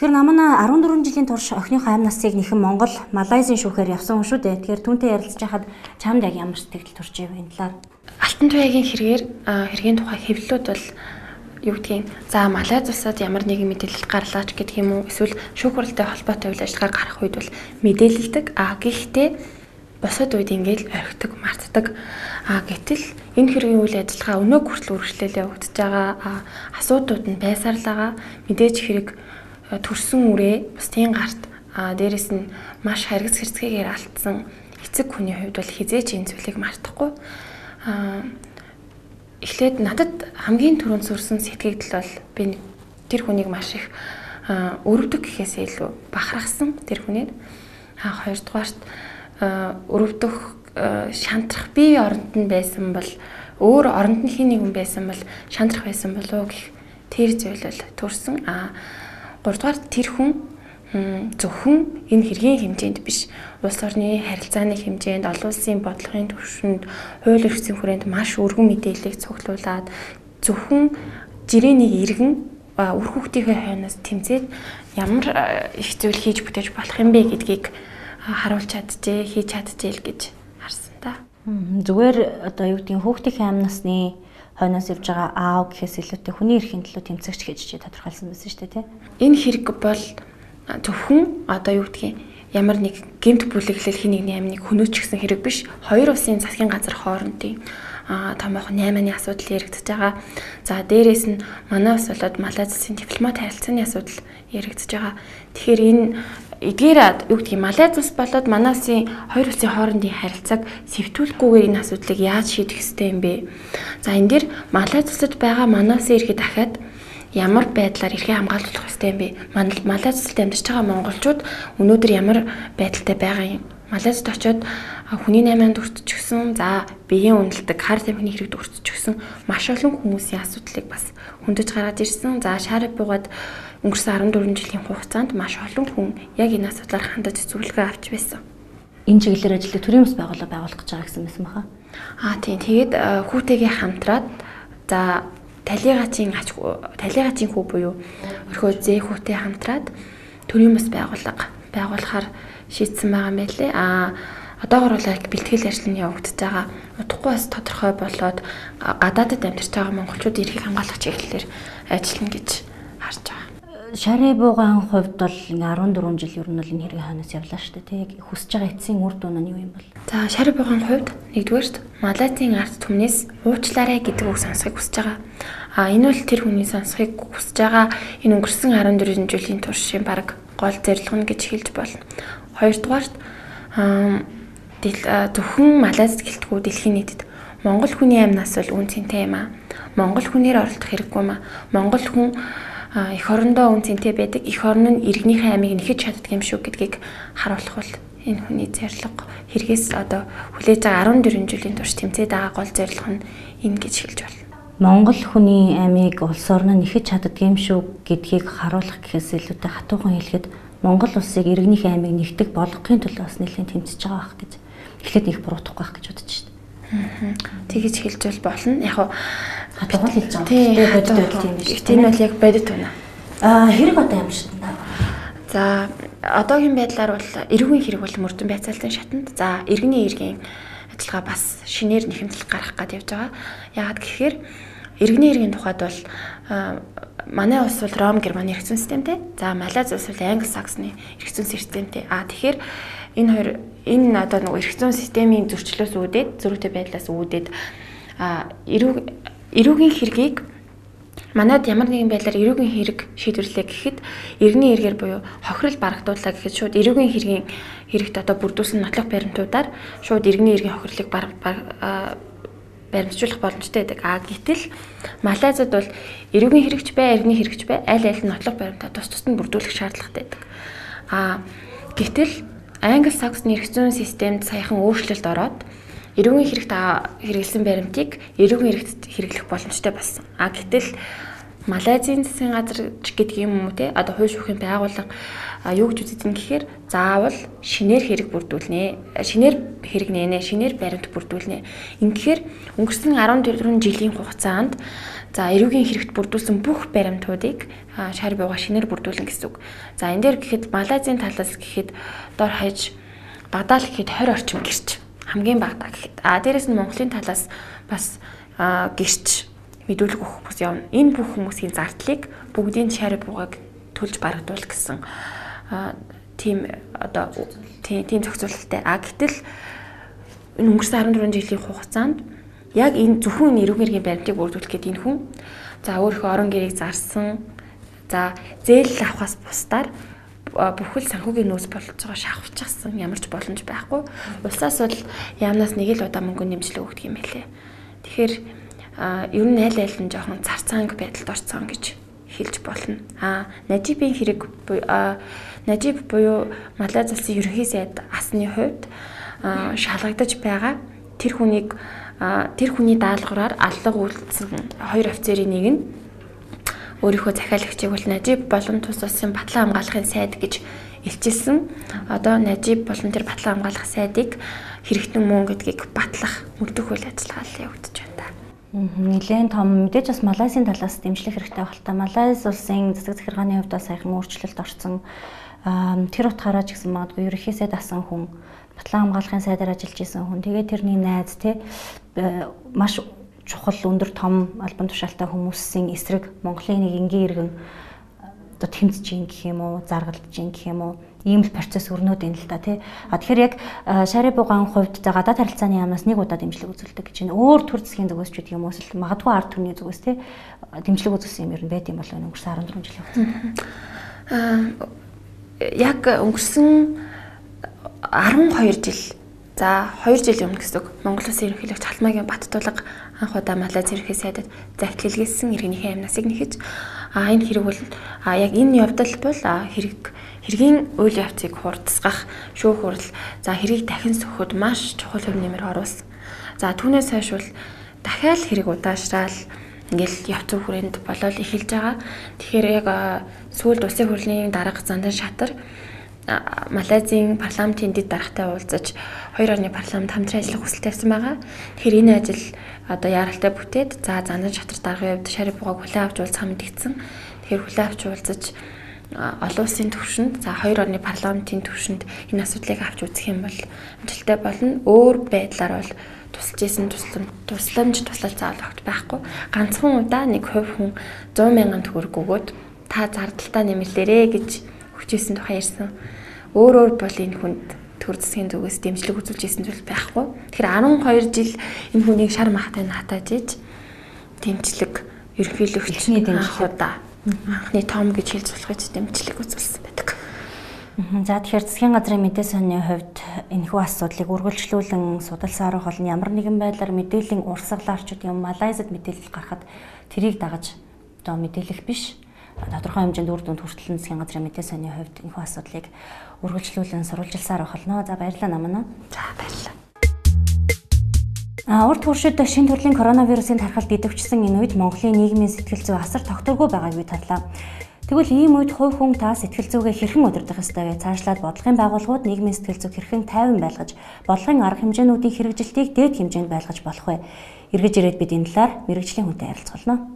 Тэгэхээр намна 14 жилийн турш охиныхоо амь насыг нэхэн Монгол, Малайзийн шүүхээр явсан хүн шүү дээ. Тэгэхээр түүнтэй ярилцж хахад чамд яг ямар сэтгэл төрж байв энэ талаар? Алтан туяагийн хэрэгээр хэргийн тухай хэвлэлүүд бол юу гэдгийг за Малайз улсад ямар нэгэн мэдээлэл гарлаач гэдэг юм уу эсвэл шүүхрэлтэй холбоотой үйл ажиллагаа гарах үед бол мэдээлэлдэг. А гэхдээ бусад үед ингээл орхидог, мартдаг. А гэтэл энэ хэргийн үйл ажиллагаа өнөө хүртэл үргэлжлэлээ явагдаж байгаа. Асуудууд нь байсаарлага мэдээж хэрэг төрсөн үрээ бусдын гарт. А дээрэс нь маш харгас хэрцгийгээр алдсан эцэг хүний хувьд бол хизээч энэ зүйлийг мартахгүй. А эхлээд надад хамгийн түрүүнд сүрсэн сэтгэгдэл бол би тэр хүнийг маш их өрөвдөг гэхээсээ илүү бахархсан тэр хүнээр а хоёрдугаарт өрөвдөх шантрах би оронд нь байсан бол өөр оронд нь хин нэгэн байсан бол шантрах байсан болов гэх тэр зүйл бол төрсөн а 3 дугаар тэр хүн зөвхөн энэ хэргийн хэмжээнд биш улс орны харилцааны хэмжээнд олон улсын бодлогын түвшинд хууль эрхцэн хүрээнд маш өргөн мэдээллийг цуглуулад зөвхөн жирээний иргэн үр хүүхдийнхээ хойноос тэмцээд ямар их зүйл хийж бүтээж болох юм бэ гэдгийг харуулж чаджээ хийж чаджээ л гэж харсан та. Зүгээр одоо юу гэдгийг хүүхдийн амь насны хойноос явж байгаа аав гэхээс илүүтэй хүний эрхийн төлөө тэмцэгч гэж чи тодорхойлсон байсан шүү дээ тий. Энэ хэрэг бол зөвхөн одоо юу гэдгийг ямар нэг гемт бүлэглэл хин нэгний амныг хөнөөч гэсэн хэрэг биш. Хоёр улсын засгийн газар хоорондын а томоохон 8-ны асуудал яригдж байгаа. За дээрэс нь манай ус болоод Малайз улсын дипломат харилцааны асуудал яригдж байгаа. Тэгэхээр энэ эдгээр юу гэдгийг Малайз улс болоод манай улсын хоёр улсын хоорондын харилцааг сэвтүүлэхгүйгээр энэ асуудлыг яаж шийдэх ёстой юм бэ? За энэ дэр Малайз улсад байгаа манай улсын иргэд дахиад ямар байдлаар эрхээ хамгаалуулах ёстой юм бэ? Малайз улсад амьдарч байгаа монголчууд өнөөдөр ямар байдалтай байгаа юм? Малайзд очиод хүний 8-нд өртчихсөн, за биеийн үнэлдэг, хар тамхины хэрэгд өртчихсөн маш олон хүмүүсийн асуудлыг бас хөндөж гараад ирсэн. За шаарап буугаад өнгөрсөн 14 жилийн хугацаанд маш олон хүн яг энэ асуудлаар хандаж зөвлөгөө авч байсан. Энэ чиглэлээр ажиллах төрийн бас байгууллага байгуулах гэж байгаа гэсэн мэт баха. Аа тийм. Тэгээд хүүтэйгээ хамтраад за талигачийн ач талигачийн хүү буюу өрхөө зээ хүүтэй хамтраад төрийн бас байгууллага байгуулахаар шийдсэн байгаа юм байлээ. Аа одоогор бол бэлтгэл ажил нь явагдаж байгаа. Удахгүй бас тодорхой болоод гадаадд амьдарч байгаа монголчууд эрхийг хамгаалах чиглэлээр ажиллана гэж харж байгаа. Шарэ буугаан хувьд бол 14 жил ер нь бол энэ хэрэг ханаас явлаа шүү дээ. Тэг хүсэж байгаа эцсийн үр дүн нь юу юм бол? За шарэ буугаан хувьд нэгдүгээрт Малайзийн ард түмнээс уучлаарай гэдэг үг сонсохыг хүсэж байгаа. А энэ бол тэр хүний сонсохыг хүсэж байгаа энэ өнгөрсөн 14 жилийн туршийн баг гол нь гэж хэлж болно. Хоёрдугаарт зөвхөн Малайзд гэлтгүү дэлхийн нийтэд Монгол хүний амнаас бол үн цэнтэй юм аа. Монгол хүнээр оролдох хэрэггүй юм аа. Монгол хүн эх орондоо үн цэнтэй байдаг. Эх орн нь иргэнийхээ амийг нэхэж чаддаг юм шүү гэдгийг харуулах бол энэ хүний зорилго хэрэгээс одоо хүлээж байгаа 14 жилийн турш тэмцээд байгаа гол зорилго нь энэ гэж хэлж байна. Монгол хүний амийг улс орн нь нэхэж чаддаг юм шүү гэдгийг харуулах гэхээс илүүтэй хатуухан хэлэхэд Монгол улсыг иргэнийхээ амийг нэгтгэх болгохын төлөө бас нэлээд тэмцэж байгаа байх гэж. Эхлээд их буруутгах байх гэж бодож байна. Тэгэж хэлж бол болно. Яг хатуухан хэлж байгаа. Тийм бодит байдал тийм биш. Энэ бол яг бодит байна. Аа хэрэг одоо ямар шатнд аа? За одоогийн байдлаар бол эрүүгийн хэрэг бол мөрдөн байцаалтын шатанд. За иргэний иргэн ажиллагаа бас шинээр нэхэмжил гаргах гээд явж байгаа. Яагаад гэхээр иргэний иргэн тухайд бол манай улс бол Ром Германы зүйн системтэй. За Малайз улс бол Англи Саксны зүйн системтэй. А тэгэхээр энэ хоёр энэ одоо эрх зүйн системийн зөрчлөөс үүдээд зөрүүтэй байдлаас үүдээд а эрүүг эрүүгийн хэргийг манад ямар нэгэн байдлаар эрүүгийн хэрэг шийдвэрлэлээ гэхэд иргэний эргээр буюу хохирол барагдууллаа гэхэд шууд эрүүгийн хэргийн хэрэгт одоо бүрдүүлсэн нотлох баримтуудаар шууд иргэний эргийн хохирлыг баримтжуулах боломжтой байдаг. А гэтэл Малайзад бол эрүүгийн хэрэгч бай, иргэний хэрэгч бай, аль аль нь нотлох баримтаа тус тусад нь бүрдүүлэх шаардлагатай байдаг. А гэтэл Англи Саксны эрх зүйн системд саяхан өөрчлөлт ороод эрүүгийн хэрэгт хэрэгэлсэн баримтыг эрүүгийн хэрэгт хэрэглэх боломжтой болсон. А гэтэл Малайзийн засгийн газар гэдэг юм уу те одоо хууль шүүхийн байгууллага юу гэж үздэг юм гэхээр заавал шинээр хэрэг бүрдүүлнэ. Шинээр хэрэг нээнэ, шинээр баримт бүрдүүлнэ. Ингэхээр өнгөрсөн 14 жилийн хугацаанд за эрүүгийн хэрэгт бүрдүүлсэн бүх баримтуудыг шар бууга шинээр бүрдүүлнэ гэсэн үг. За энэ дээр гэхэд Малайзийн талаас гэхэд дор хаяж Багдал гэхэд 20 орчим гэрч хамгийн багтаа гэхэд. А дээрэс нь Монголын талаас бас гэрч мэдүүлэг өгөх хүмүүс явна. Энэ бүх хүмүүсийн зардлыг бүгдийн шар буугаг төлж барагдуул гэсэн тийм одоо тийм тийм зохицуулалттай. А гэтэл энэ өнгөрсөн 14 жилийн хугацаанд яг энэ зөвхөн энэ эрүүг мэргийн баримтыг бүрдүүлэх гэдэг энэ хүн за өөрийнхөө орон гэрийг зарсан за зээл авахаас бусдаар бүхэл санхүүгийн нөөц болж байгаа шахавчихсан ямар ч боломж байхгүй. Улсаас бол яамнаас нэг л удаа мөнгө нэмжлэг өгдөг юм байлээ. Тэгэхээр ер нь аль аль нь жоохон царцаанг байдалд орцсон гэж хэлж болно. А Нажибийн хэрэг Нажиб буюу Малайз улсын ерөнхий сайд асны хувьд шалгагдаж байгаа тэр хүнийг тэр хүний даалгавраар аллаг үйлдсэн хоёр офицерын нэг нь өөрийнхөө захиалагчийг бол Нажиб болон тус улсын батлан хамгаалахын сайд гэж илчилсэн. Одоо Нажиб болон тэр батлан хамгаалах сайдыг хэрэгтэн мөн гэдгийг батлах мөрдөх үйл ажиллагаа явагдаж байна. Нилээн том мэдээж бас Малайзийн талаас дэмжлэх хэрэгтэй та. Малайз улсын засаг захиргааны хувьд бас саяхан өөрчлөлт орсон. Тэр утгаараа ч гэсэн магадгүй ерөнхийсээ дасан хүн батлан хамгаалахын сайдаар ажиллаж исэн хүн. Тэгээд тэрний найз те маш чухал өндөр том албан тушаалтай хүмүүсийн эсрэг Монголын нэг энгийн иргэн одоо тэмцэж ийн гэх юм уу, заргалдаж ийн гэх юм уу ийм л процесс өрнөд юм л та тий. А тэгэхээр яг шари бугаан хувьд за гадаад харилцааны яамнаас нэг удаа дэмжлэг үзүүлдэг гэж байна. Өөр төр засгийн зүгээс ч гэдэг юм уу эсвэл магадгүй ард түмний зүгээс тий дэмжлэг үзүүлсэн юм ер нь байт юм болов өнгөрсөн 14 жилийн хугацаанд. Аа яг өнгөрсөн 12 жил За 2 жилийн өмнө гэсэн Монгол Улсын ерөнхийлөгч Халтмаагийн Баттулга анх удаа Малайз ерөнхий сайдад загт хэлгээсэн иргэнийхээ амнасыг нэхэж а энэ хэрэг бол а яг энэ явдал бол хэрэг хэргийн үйл явцыг хурдсгах шүүх хурал за хэрийг дахин сөхөхөд маш чухал хөв нэмэр оруулсан. За түүнээс хойш бол дахиад хэрэг удаашраал ингээл явц хүрээнд болол эхэлж байгаа. Тэгэхээр яг сүүлд улсын хурлын дарга зандан шатар Малайзийн парламентын дэд даргатай уулзаж хоёр орны парламент хамтран ажиллах хүсэл тавьсан байгаа. Тэгэхээр энэ ажил одоо яаралтай бүтээд за зандан шатар даргын хувьд шари бугааг хүлээн авч уулзах мэдгдсэн. Тэгэхээр хүлээн авч уулзаж олон улсын төвшөнд за хоёр орны парламентын төвшөнд энэ асуудлыг авч үзэх юм бол амжилттай болно. Өөр байдлаар бол тусалж исэн туслам тусламж туслалц заавал огт байхгүй. Ганцхан удаа нэг хувь хүн 100 мянган төгрөг өгөөд та зардалтаа нэмэлээрэ гэж хүчээсэн тухай ярьсан. Өөр өөр бол энэ хүнд төр засгийн зүгээс дэмжлэг үзүүлж исэн зүйл байхгүй. Тэгэхээр 12 жил энэ хүнийг шар махтай натааж иж дэмжлэг ерөнхийлөгчний дэмжлэг удаа анхны том гэж хэлж болох гэж дэмжлэг үзүүлсэн байдаг. За тэгэхээр засгийн газрын мэдээ сонины хувьд энэхүү асуудлыг үргэлжлүүлэн судалсаар бол ямар нэгэн байдлаар мэдээллийн урсгалаарч гэдэг юм Малайзад мэдээлэл гарахад тэрийг дагаж одоо мэдээлэх биш тодорхой хэмжээнд үр дүнд хүртэл засгийн газрын мэдээ сонины хувьд энэхүү асуудлыг үргэлжлүүлэн сурвалжилсаар болно. За баярлалаа намна. За баярлалаа. Урд туршид шин төрлийн коронавирусын тархалт идэвчсэн энэ үед Монголын нийгмийн сэтгэл зүй асар тогтворгүй байгааг би тарлаа. Тэгвэл ийм үед хувь хүн та сэтгэл зүгээ хэрхэн удирдах ёстой вэ? Цаашлаад бодлогын байгууллагууд нийгмийн сэтгэл зүг хэрхэн тайван байлгаж, бодлогын арга хэмжээнүүдийн хэрэгжилтийг дээд хэмжээнд байлгаж болох вэ? Эргэж ирээд бид энэ талаар мэрэгжлийн хүнтэй ярилцголно.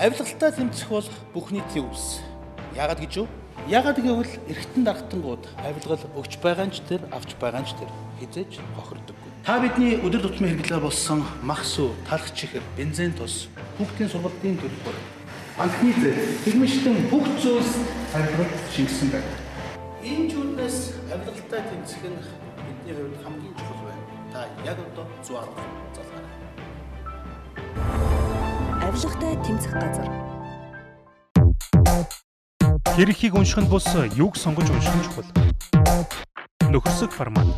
авилгалтай тэмцэх бол бүх нийтийн үс. Яагаад гэж юу? Яагаад гэвэл эргэтэн даргатангууд авилгал өгч байгаа ч тэр авч байгаа ч тэр хизээж хохирдоггүй. Та бидний өдөр тутмын хэрэглээ болсон мах сүү, талх чихэр, бензин тус, хүүхдийн сургалтын төлбөр, банкны зээл, хэмжлэн бүх зүйлс авилгалд шингэсэн байна. Энэ зүйлээс авилгалтай тэмцэх нь бидний хувьд хамгийн чухал байна. Та яг одоо 110 залгаарай. Авилгатай тэмцэх газар. Хэрхийг унших нь бус юуг сонгож унших нь чухал. Нөхөрсөг формат.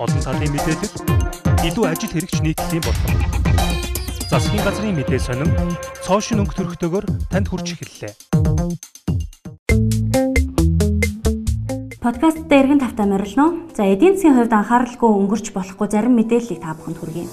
Олон салын мэдээлэл, илүү ажил хэрэгч нийтлэлийн бодлого. Засгийн газрын мэдээ сонин цоошин өнгө төрхтөөр танд хүрч эхэллээ. Подкаст дээр эргэн тавтаа морилно. За эдийн засгийн хувьд анхааралгүй өнгөрч болохгүй зарим мэдээллийг та бүхэнд хүргэе.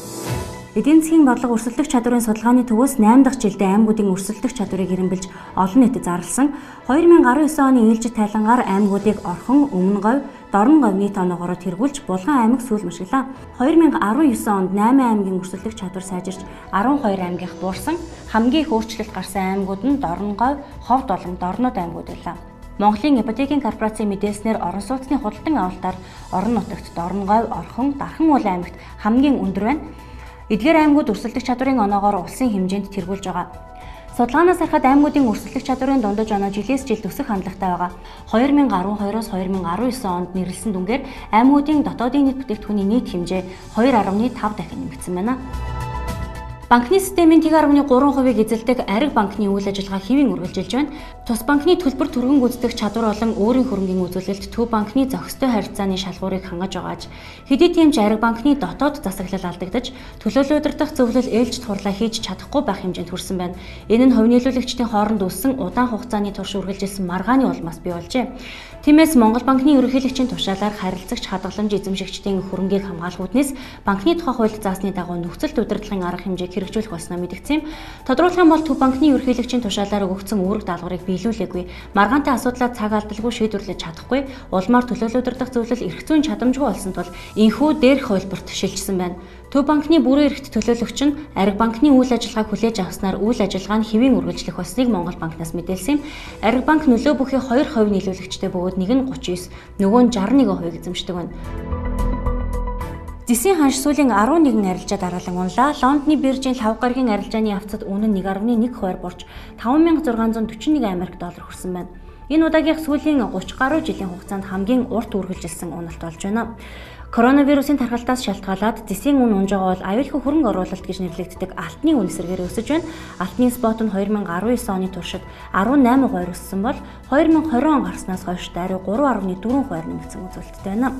Эдийн засгийн бодлого өрсөлдөх чадварын судалгааны төвөөс 8 дахь жилдээ аймагуудын өрсөлдөх чадварыг ирэмбэлж олон нийтэд зарласан 2019 оны ээлжид тайлангаар аймагуудыг Орхон, Өмнө говь, Дорн говь нийт оноогоор тэргүүлж Булган аймаг сүүл мушглаа. 2019 онд 8 аймгийн өрсөлдөх чадвар сайжирч 12 аймгийнх буурсан. Хамгийн их өөрчлөлт гарсан аймагуд нь Дорн говь, Ховд болон Дорнод аймагуд байлаа. Монголын ипотекийн корпорацийн мэдээснээр орон сууцны худалдан авалтаар орон нутагт Дорн говь, Орхон, Дархан уул аймагт хамгийн өндөр байна. Эдгээр аймагуд өрсөлдөх чадварын оноогоор улсын хэмжээнд тэргүүлж байгаа. Судалгаанаас харахад аймагуудын өрсөлдөх чадварын дундаж оноо жилээс жил өсөх хандлагатай байгаа. 2012-оос 2019 онд нэрлсэн дүнгээр аймагуудын дотоодын нийт бүтээгдэхүүний нийт хэмжээ 2.5 дахин нэмэгдсэн байна. Банкны системийн 1.3%-ийг эзэлдэг Ариг банкны үйл ажиллагаа хэвийн үргэлжилж байна. Тус банкны төлбөр түргэн гүйцэтгэх чадвар болон өөрийн хөрөнгийн үзүүлэлт Төв банкны зохистой харилцааны шалгуурыг хангаж байгааж хэдий тийм ч Ариг банкны дотоод засаглал алдагдаж төлөөлөл удирдах зөвлөл ээлж турлаа хийж чадахгүй байх хэмжээнд хүрсэн байна. Энэ нь хувь нийлүүлэгчдийн хооронд үссэн удаан хугацааны турш үргэлжилсэн маргааны улмаас бий болжээ. Тиймээс Монгол банкны ерөнхийлөгчийн тушаалаар харилцагч хадгаламж эзэмшигчдийн хөрөнгийг хамгаалах үүднээс банкны тухай хуульд заасны дагуу нөхцөлт удирдлагын арга хэмжээг хэрэгжүүлэх болсноо мэдгдсэн юм. Тодруулах юм бол Төв банкны ерөнхийлөгчийн тушаалаар өгөгдсөн үүрэг даалгаврыг биелүүлээгүй. Маргаантай асуудлаа цаг алдалгүй шийдвэрлэж чадахгүй. Улмаар төлөөлөл удирдах зөвлөл эрх зүйн чадамжгүй болсон тул энхүү дээрх хөлбөрт шилжсэн байна. Төв банкны бүрэн эрхт төлөөлөгч нь Ариг банкны үйл ажиллагааг хүлээж авснаар үйл ажиллагаа нь хэвийн үргэлжлэх болсныг Монгол банкнаас мэдээлсэн юм. Ариг банк нөлөө бүхий 2% нийлүүлэгчтэй бөгөөд нэг нь 39, нөгөө нь 61% эзэмшдэг байна. Зэсийн ханш сүүлийн 11 арилжаа дараалан унлаа. Лондоны биржийн 5 гарагийн арилжааны явцад үнэ нь 1.1 хувиар бурч 5641 Америк доллар хүрсэн байна. Энэ удаагийнх сүүлийн 30 гаруй жилийн хугацаанд хамгийн урт үргэлжилсэн уналт болж байна. Коронавирусын тархалтаас шалтгаалаад зэсийн үн унж байгаа бол аюулгүй хөрөнгө оруулалт гэж нэрлэгддэг алтны үн эсрэгээр өсөж байна. Алтны спот нь 2019 оны туршид 18 хувиар өссөн бол 2020 он гарснаас хойш даруй 3.4 хувиар нэмэгдсэн үзүүлэлттэй байна.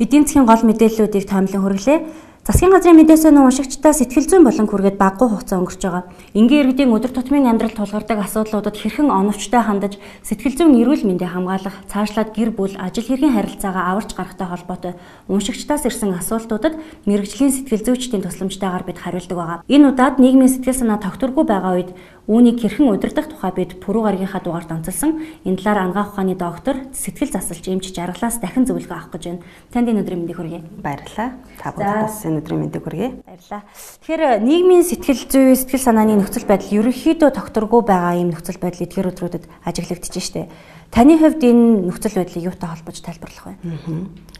Эдийн засгийн гол мэдээллүүдийг тоомлон хүргэлээ. Засгийн газрын мэдээсээ нөө уншигчдаа сэтгэл зүйн болон хүргээд баггүй хугацаа өнгөрч байгаа. Ингийн иргэдийн өдөр тутмын амьдралд тулгардаг асуудлуудад хэрхэн оновчтой хандаж сэтгэл зүйн эрүүл мэндийг хамгаалах, цаашлаад гэр бүл, ажил хэргийн харилцаагаа аварч гарахтай холбоотой уншигчдаас ирсэн асуултуудад мэрэгжлийн сэтгэл зүйчдийн тусламжтайгаар бид хариулдаг байгаа. Энэ удаад нийгмийн сэтгэл санаа тогтворгүй байгаа үед Үүнийг хэрхэн удирдах тухай бид пүрэв гаргийнхаа дугаард онцолсон. Энэ талаар ангаах ухааны доктор сэтгэл засалж эмч жаргалаас дахин зөвлөгөө авах гэж байна. Танд энэ өдрийн мэндийг хүргэе. Баярлалаа. Та бүхэнд бас энэ өдрийн мэндийг хүргэе. Баярлалаа. Тэгэхээр нийгмийн сэтгэл зүй, сэтгэл санааны нөхцөл байдал ерөнхийдөө тогтворгүй байгаа юм нөхцөл байдал эдгээр өдрүүдэд ажиглагдаж штэ. Таны хувьд энэ нөхцөл байдлыг юутай холбож тайлбарлах вэ?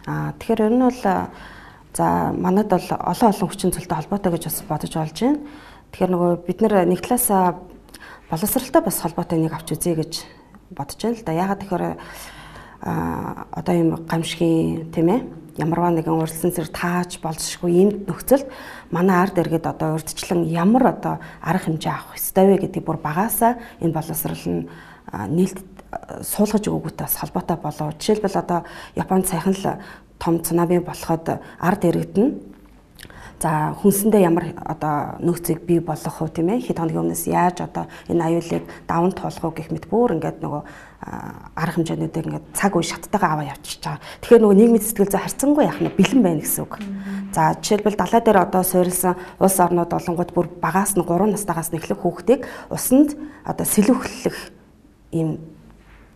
Аа тэгэхээр ер нь бол за манад бол олон олон хүчин зүйлтэй холбоотой гэж бас бодож болж байна. Тэгэхээр нөгөө бид нар нэг талаас боловсралтай бас холбоотой нэг авч үзье гэж бодож байна л да. Ягаад тэгэхээр а одоо юм гамшигын тийм ээ ямарваа нэгэн урьдчилан зэрэг тааж болшгүй ийм нөхцөлд манай ард иргэд одоо урьдчилан ямар одоо арга хэмжээ авах ёстой вэ гэдгийг бүр багаасаа энэ боловсрал нь нийлд суулгаж өгөхөтэй бас холбоотой болов. Жишээлбэл одоо Японд сайхан л том цунами болоход ард иргэд нь За хүнсэндээ ямар одоо нөөцийг бий болгох вэ тийм ээ хэд хоногийн өмнөөс яаж одоо энэ аюулыг даван туулах вэ гэх мэт бүр ингээд нөгөө арга хэмжээнүүдийг ингээд цаг үе шаттайгаа аваа явчихж байгаа. Тэгэхээр нөгөө нийгмийн сэтгэл зүй харьцангуй яах нь бэлэн байна гэсэн үг. За жишээлбэл далай дээр одоо суурилсан улс орнууд болонгууд бүр багаас нь 3 настайгаас нэхлэх хүүхдийг усанд одоо сэлүүхлэх ийм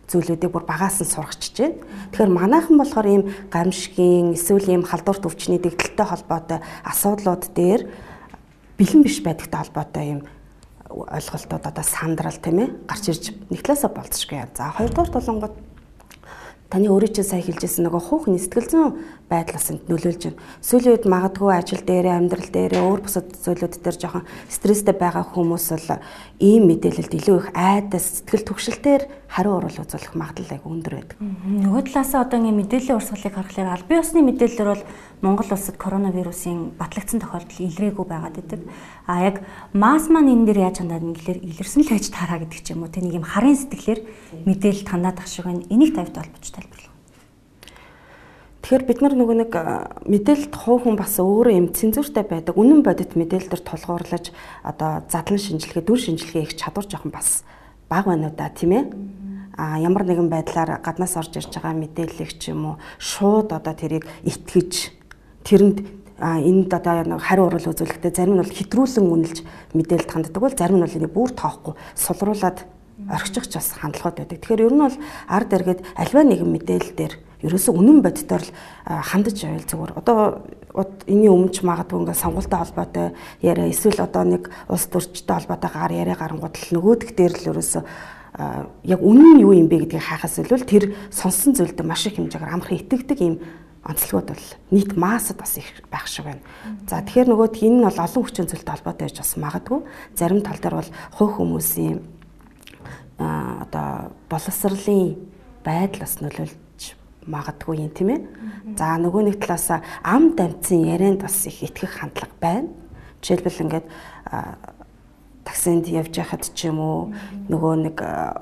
зүйлүүдийг бүр багаас нь сургачж байна. Тэгэхээр манайхан болохоор ийм гамшигын эсвэл ийм халдварт өвчний дэгдэлтэй холбоотой асуудлууд дээр бэлэн биш байдагтай холбоотой юм ойлголтууд одоо сандрал тийм ээ гарч ирж нэг талаасаа болцшгүй. За хоёрдугаар толонгод таны өөрөө чинь сая хэлжсэн нөгөө хуухны сэтгэл зүйн байдлаас нь нөлөөлж байна. Сүүлийн үед магадгүй ажил дээрээ, амьдрал дээрээ, өөр бусад зүйлүүд дээр жоохон стресстэй байгаа хүмүүс бол ийм мэдээлэлд илүү их айдас, сэтгэл түгшилтээр хариу урал үзүүлэх магадлал айгүй өндөр байдаг. Нөгөө талаасаа одоо ингэ мэдээллийн урсгалыг харахаар аль бие усны мэдээлэлээр бол Монгол улсад коронавирусын батлагдсан тохиолдол илрээгүй байгаад байдаг. А яг масс маань энэ дээр яаж хандаад нэглэр илэрсэн л гэж тараа гэдэг ч юм уу. Тэ нэг юм харын сэтгэлээр мэдээлэл танаад ах шиг байна. Энийг тавьд олбож тайлбарлаа. Тэгэхээр бид нар нөгөө нэг мэдээлэлд хуу хүн бас өөрөө юм цензуртай байдаг. Үнэн бодит мэдээлэлээр тулгуурлаж одоо задлан шинжилгээ, дүр шинжилгээ их чадвар жоохон бас бага байна уу да тийм ээ. А ямар нэгэн байдлаар гаднаас орж ирж байгаа мэдээллийг ч юм уу шууд одоо тэрийг итгэж тэрэнд энд одоо нэг хариу урал үзүүлэхдээ зарим нь бол хэтрүүлэн үнэлж мэдээлэлд ханддаг бол зарим нь бол энийг бүр тоохгүй сулруулад орхичих бас хандлагууд байдаг. Тэгэхээр ер нь бол ард эргээд альва нэгэн мэдээлэл дээр ерөөсөө үнэн боддоор л хандаж байвал зүгээр. Одоо энэний өмнө ч магадгүй ингээд сонгуультай холбоотой яриа эсвэл одоо нэг улс төрчтэй холбоотой гар яриа гарангууд л нөгөөдг дээр л ерөөсөө яг үнэн нь юу юм бэ гэдгийг хаахаас илүү тэр сонсон зүйлд маш их хэмжээгээр амархан итгэдэг юм онцлогуд бол нийт массад бас их байх шиг байна. За тэгэхээр нөгөө энэ нь бол олон хүчин зүйлтэй холбоотой байж бас магадгүй. Зарим тал дээр бол хувь хүмүүсийн а одоо боловсролын байдал бас нөлөөлж магадгүй юм тийм ээ. За нөгөө нэг талаас ам дамцын ярианд бас их итгэх хандлага байна. Жишээлбэл ингээд таксинд явж байхад ч юм уу нөгөө нэг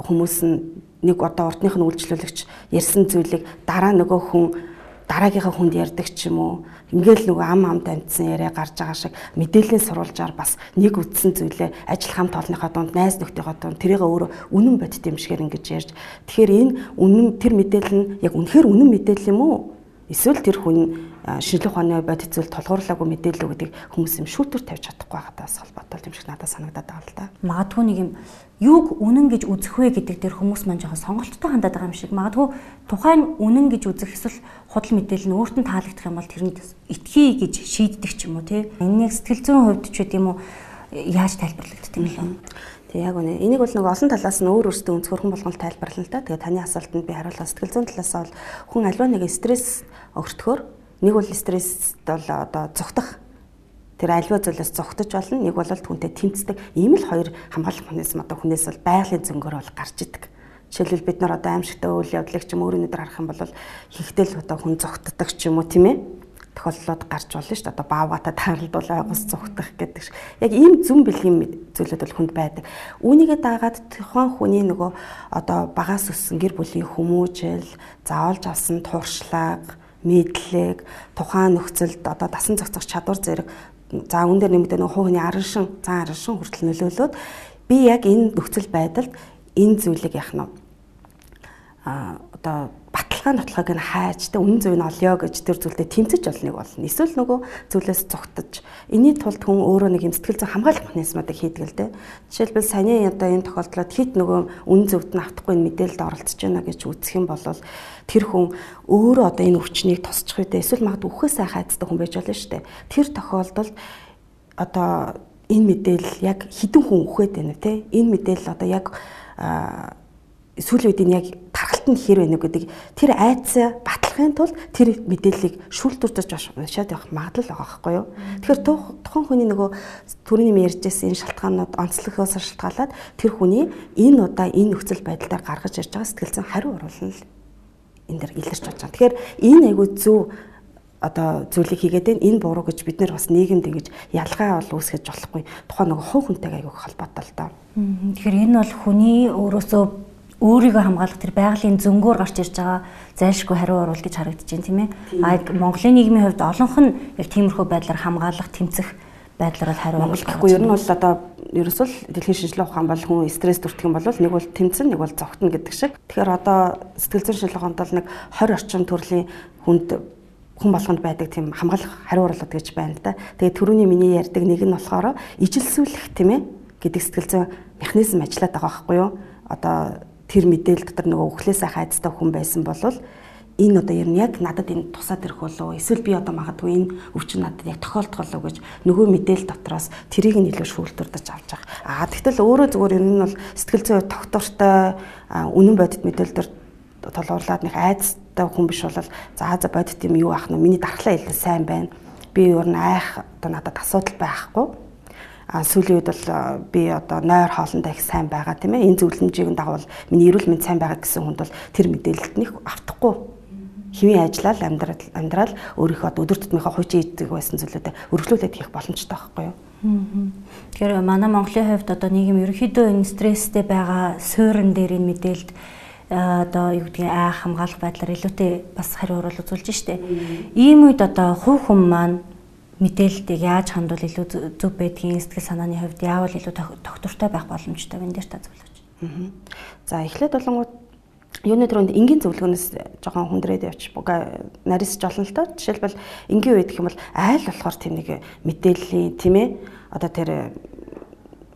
хүмүүс нь нэг одоо урдных нь үйлчлүүлэгч ярьсан зүйлийг дараа нөгөө хүн дараагийнхаа хүнд ярьдаг ч юм уу? Ингээл нөгөө ам ам дамжсан яриа гарч байгаа шиг мэдээллийн сурвалжаар бас нэг үтсэн зүйлээ ажил хамт олонныхоо дунд найз нөхдийнхөө дунд тэрийг өөрөө үнэн бодит юм шигээр ингэж ярьж тэгэхээр энэ үнэн тэр мэдээлэл нь яг үнэхээр үнэн мэдээлэл юм уу? Эсвэл тэр хүн шинжлэх ухааны бодит зүйл тулгуурлаагүй мэдээлэл гэдэг хүмүүс юм шүүтэр тавьж чадахгүй байгаадаас холбоотой юм шиг надад санагдаад байгаа л да. Магадгүй нэг юм юуг үнэн гэж үзэх вэ гэдэг дээр хүмүүс маань жоохон сонголттой хандаад байгаа юм шиг. Магадгүй тухайн үнэн гэж үзэх эсвэл худал мэдээлэл нь өөртөө таалагдах юм бол тэрэнд итгий гэж шийддэг ч юм уу тий. Энэ нэг сэтгэл зүйн хувьд ч гэдэм үү яаж тайлбарлагддаг юм бэ? Тэг яг үнэ. Энийг бол нэг олон талаас нь өөр өөртөө өнцгөрхөн болгон тайлбарлана л да. Тэгээ таны асуултанд би хариулах сэтгэл зүйн талаас бол хүн альва нэг стресс өгтөхөөр Нэг бол стресст бол одоо зүгтах тэр альва зүйлээс зүгтаж болно. Нэг бол түнтэй тэмцдэг. Ийм л хоёр хамгаалах механизм одоо хүнээс бол байгалийн зөнгөөр бол гарч идэг. Жишээлбэл бид нар одоо аимшигтай үйл явдлыг ч юм өөр өнөдөр харах юм бол хийхтэл одоо хүн зүгтдаг ч юм уу тийм ээ тохиолдлууд гарч болно шүү дээ. Одоо баавгата тааралдуул айгус зүгтах гэдэг шиг. Яг ийм зүн бэлгийн зүйлүүд бол хүнд байдаг. Үүнийгээ дагаад тухайн хүний нөгөө одоо багаас өссөн гэр бүлийн хүмүүжил, заолж авсан туршлага мэдлэг, тухайн нөхцөлд одоо дасан зохицох чадвар зэрэг за үүн дээр нэмэгдэх нэг хувийн арын шин, цаан арын шин хүртэл нөлөөлөөд би яг энэ нөхцөл байдалд энэ зүйлийг яах нь а одоо баталгаа нотлохыг нь хайж тэ үнэн зөв нь олё гэж тэр зүйлдээ тэмцэж олныг болно. Эсвэл нөгөө зүйлээс цогтож энэний тулд хүн өөрөө нэг юм сэтгэл зүйн хамгаалах механизмуудыг хийдэг л дээ. Жишээлбэл саяны одоо энэ тохиолдлоод хит нөгөө үнэн зөвд нь автахгүй мэдээлэлд оролцож байна гэж үзэх юм бол тэр хүн өөрөө одоо энэ өвчнийг тосчих үедээ эсвэл магадгүй үхээ сайхан айцдаг хүн байж болно шүү дээ. Тэр тохиолдолд одоо энэ мэдээлэл яг хідэн хүн үхээд байна те. Энэ мэдээлэл одоо яг сүүлийн үед энэ яг тархалтанд хэр байна гэдэг тэр айцаа батлахын тулд тэр мэдээллийг шүүлтүрдэж уншаад явах магадлал байгаа байхгүй юу. Тэгэхээр тухайн хүний нөгөө түрүүний ярьжсэн энэ шалтгаанууд онцлогоос шалтгаалаад тэр хүний энэ удаа энэ нөхцөл байдлаар гаргаж ирж байгаа сэтгэл зүйн хариу оруулал энэ дэр илэрч болж байгаа. Тэгэхээр энэ айгүй зөв одоо зүйлийг хийгээд байна. Энэ буруу гэж бид нэр бас нийгэмд ингэж ялгаа бол үүсгэж болохгүй. Тухайн нөгөө хувь хүнтэйг айгүй холбоотой л доо. Тэгэхээр энэ бол хүний өөрөөсөө өөрийгөө хамгаалах тэр байгалийн зөнгөөр гарч ирж байгаа зайлшгүй хариу урвал гэж харагдаж байна тийм ээ. А Монголын нийгмийн хувьд олонх нь яг тиймэрхүү байдлаар хамгаалах, тэмцэх байдлаар хариу Монгол гэхгүй ер нь бол одоо ерөөсөл дэлхийн шинжилгээ ухаан бол хүн стресс төртөх юм бол нэг бол тэмцэн нэг бол зогтно гэдэг шиг. Тэгэхээр одоо сэтгэл зүйн шинжилгээ ухаанд бол нэг 20 орчим төрлийн хүнд хүн болгонд байдаг тийм хамгаалах хариу урвал гэж байна л да. Тэгээ түрүүний миний ярьдаг нэг нь болохоор ижилсүүлэх тийм ээ гэдэг сэтгэл зүйн механизм ажиллаад байгаа байхгүй юу? Одоо тэр мэдээлэл дотор нөгөө өхлөөсөө хайцтай хүн байсан бол энэ одоо ер нь яг надад энэ тусаад ирэх болов эсвэл би одоо магадгүй энэ өвчин надад яг тохиолдох болов гэж нөгөө мэдээлэл дотроос тэрийг нь илүү шүүлтүрдэж авч байгаа. Аа тэгтэл өөрөө зүгээр ер нь бол сэтгэл зүйн доктортой үнэн бодит мэдээлэлээр толгуурлаад нэг айцтай хүн биш бол за за бодит юм юу ах нь миний дархлаа илүү сайн байна. Би ер нь айх одоо надад асуудал байхгүй сүүлийн үед бол би одоо нойр хоолндоо их сайн байгаа тийм ээ. Энэ зөвлөмжийг дагавал миний эрүүл мэнд сайн байгаа гэсэн хүнд бол тэр мэдээлэлд нэг автахгүй. Хэвийн ажиллал амьдрал амьдрал өөрийнхөө өдөр тутмынхаа хуучин ийдэг байсан зүйлүүдэд өргөлүүлээд хийх боломжтой байхгүй юу? Тэгэхээр манай Монголын хувьд одоо нийгэм ерөнхийдөө энэ стресстэй байгаа суурин дээр энэ мэдээлэлд одоо юу гэдгийг айх хамгаалах байдлаар илүүтэй бас хариу урал үзүүлж штэ. Ийм үед одоо хувь хүн маань мэдээллийг яаж хандвал илүү зөв байдгийг сэтгэл санааны хувьд яавал илүү тогтвортой байх боломжтой вэ? Энд дээр та зөвлөж. За эхлээд болонгууд юуны төрөнд энгийн зөвлөгөөнөөс жоохон хүндрээд явчих нарийсч олон л доо. Жишээлбэл энгийн үед гэх юм бол айл болохоор тийм нэг мэдээллийн тийм ээ одоо тэр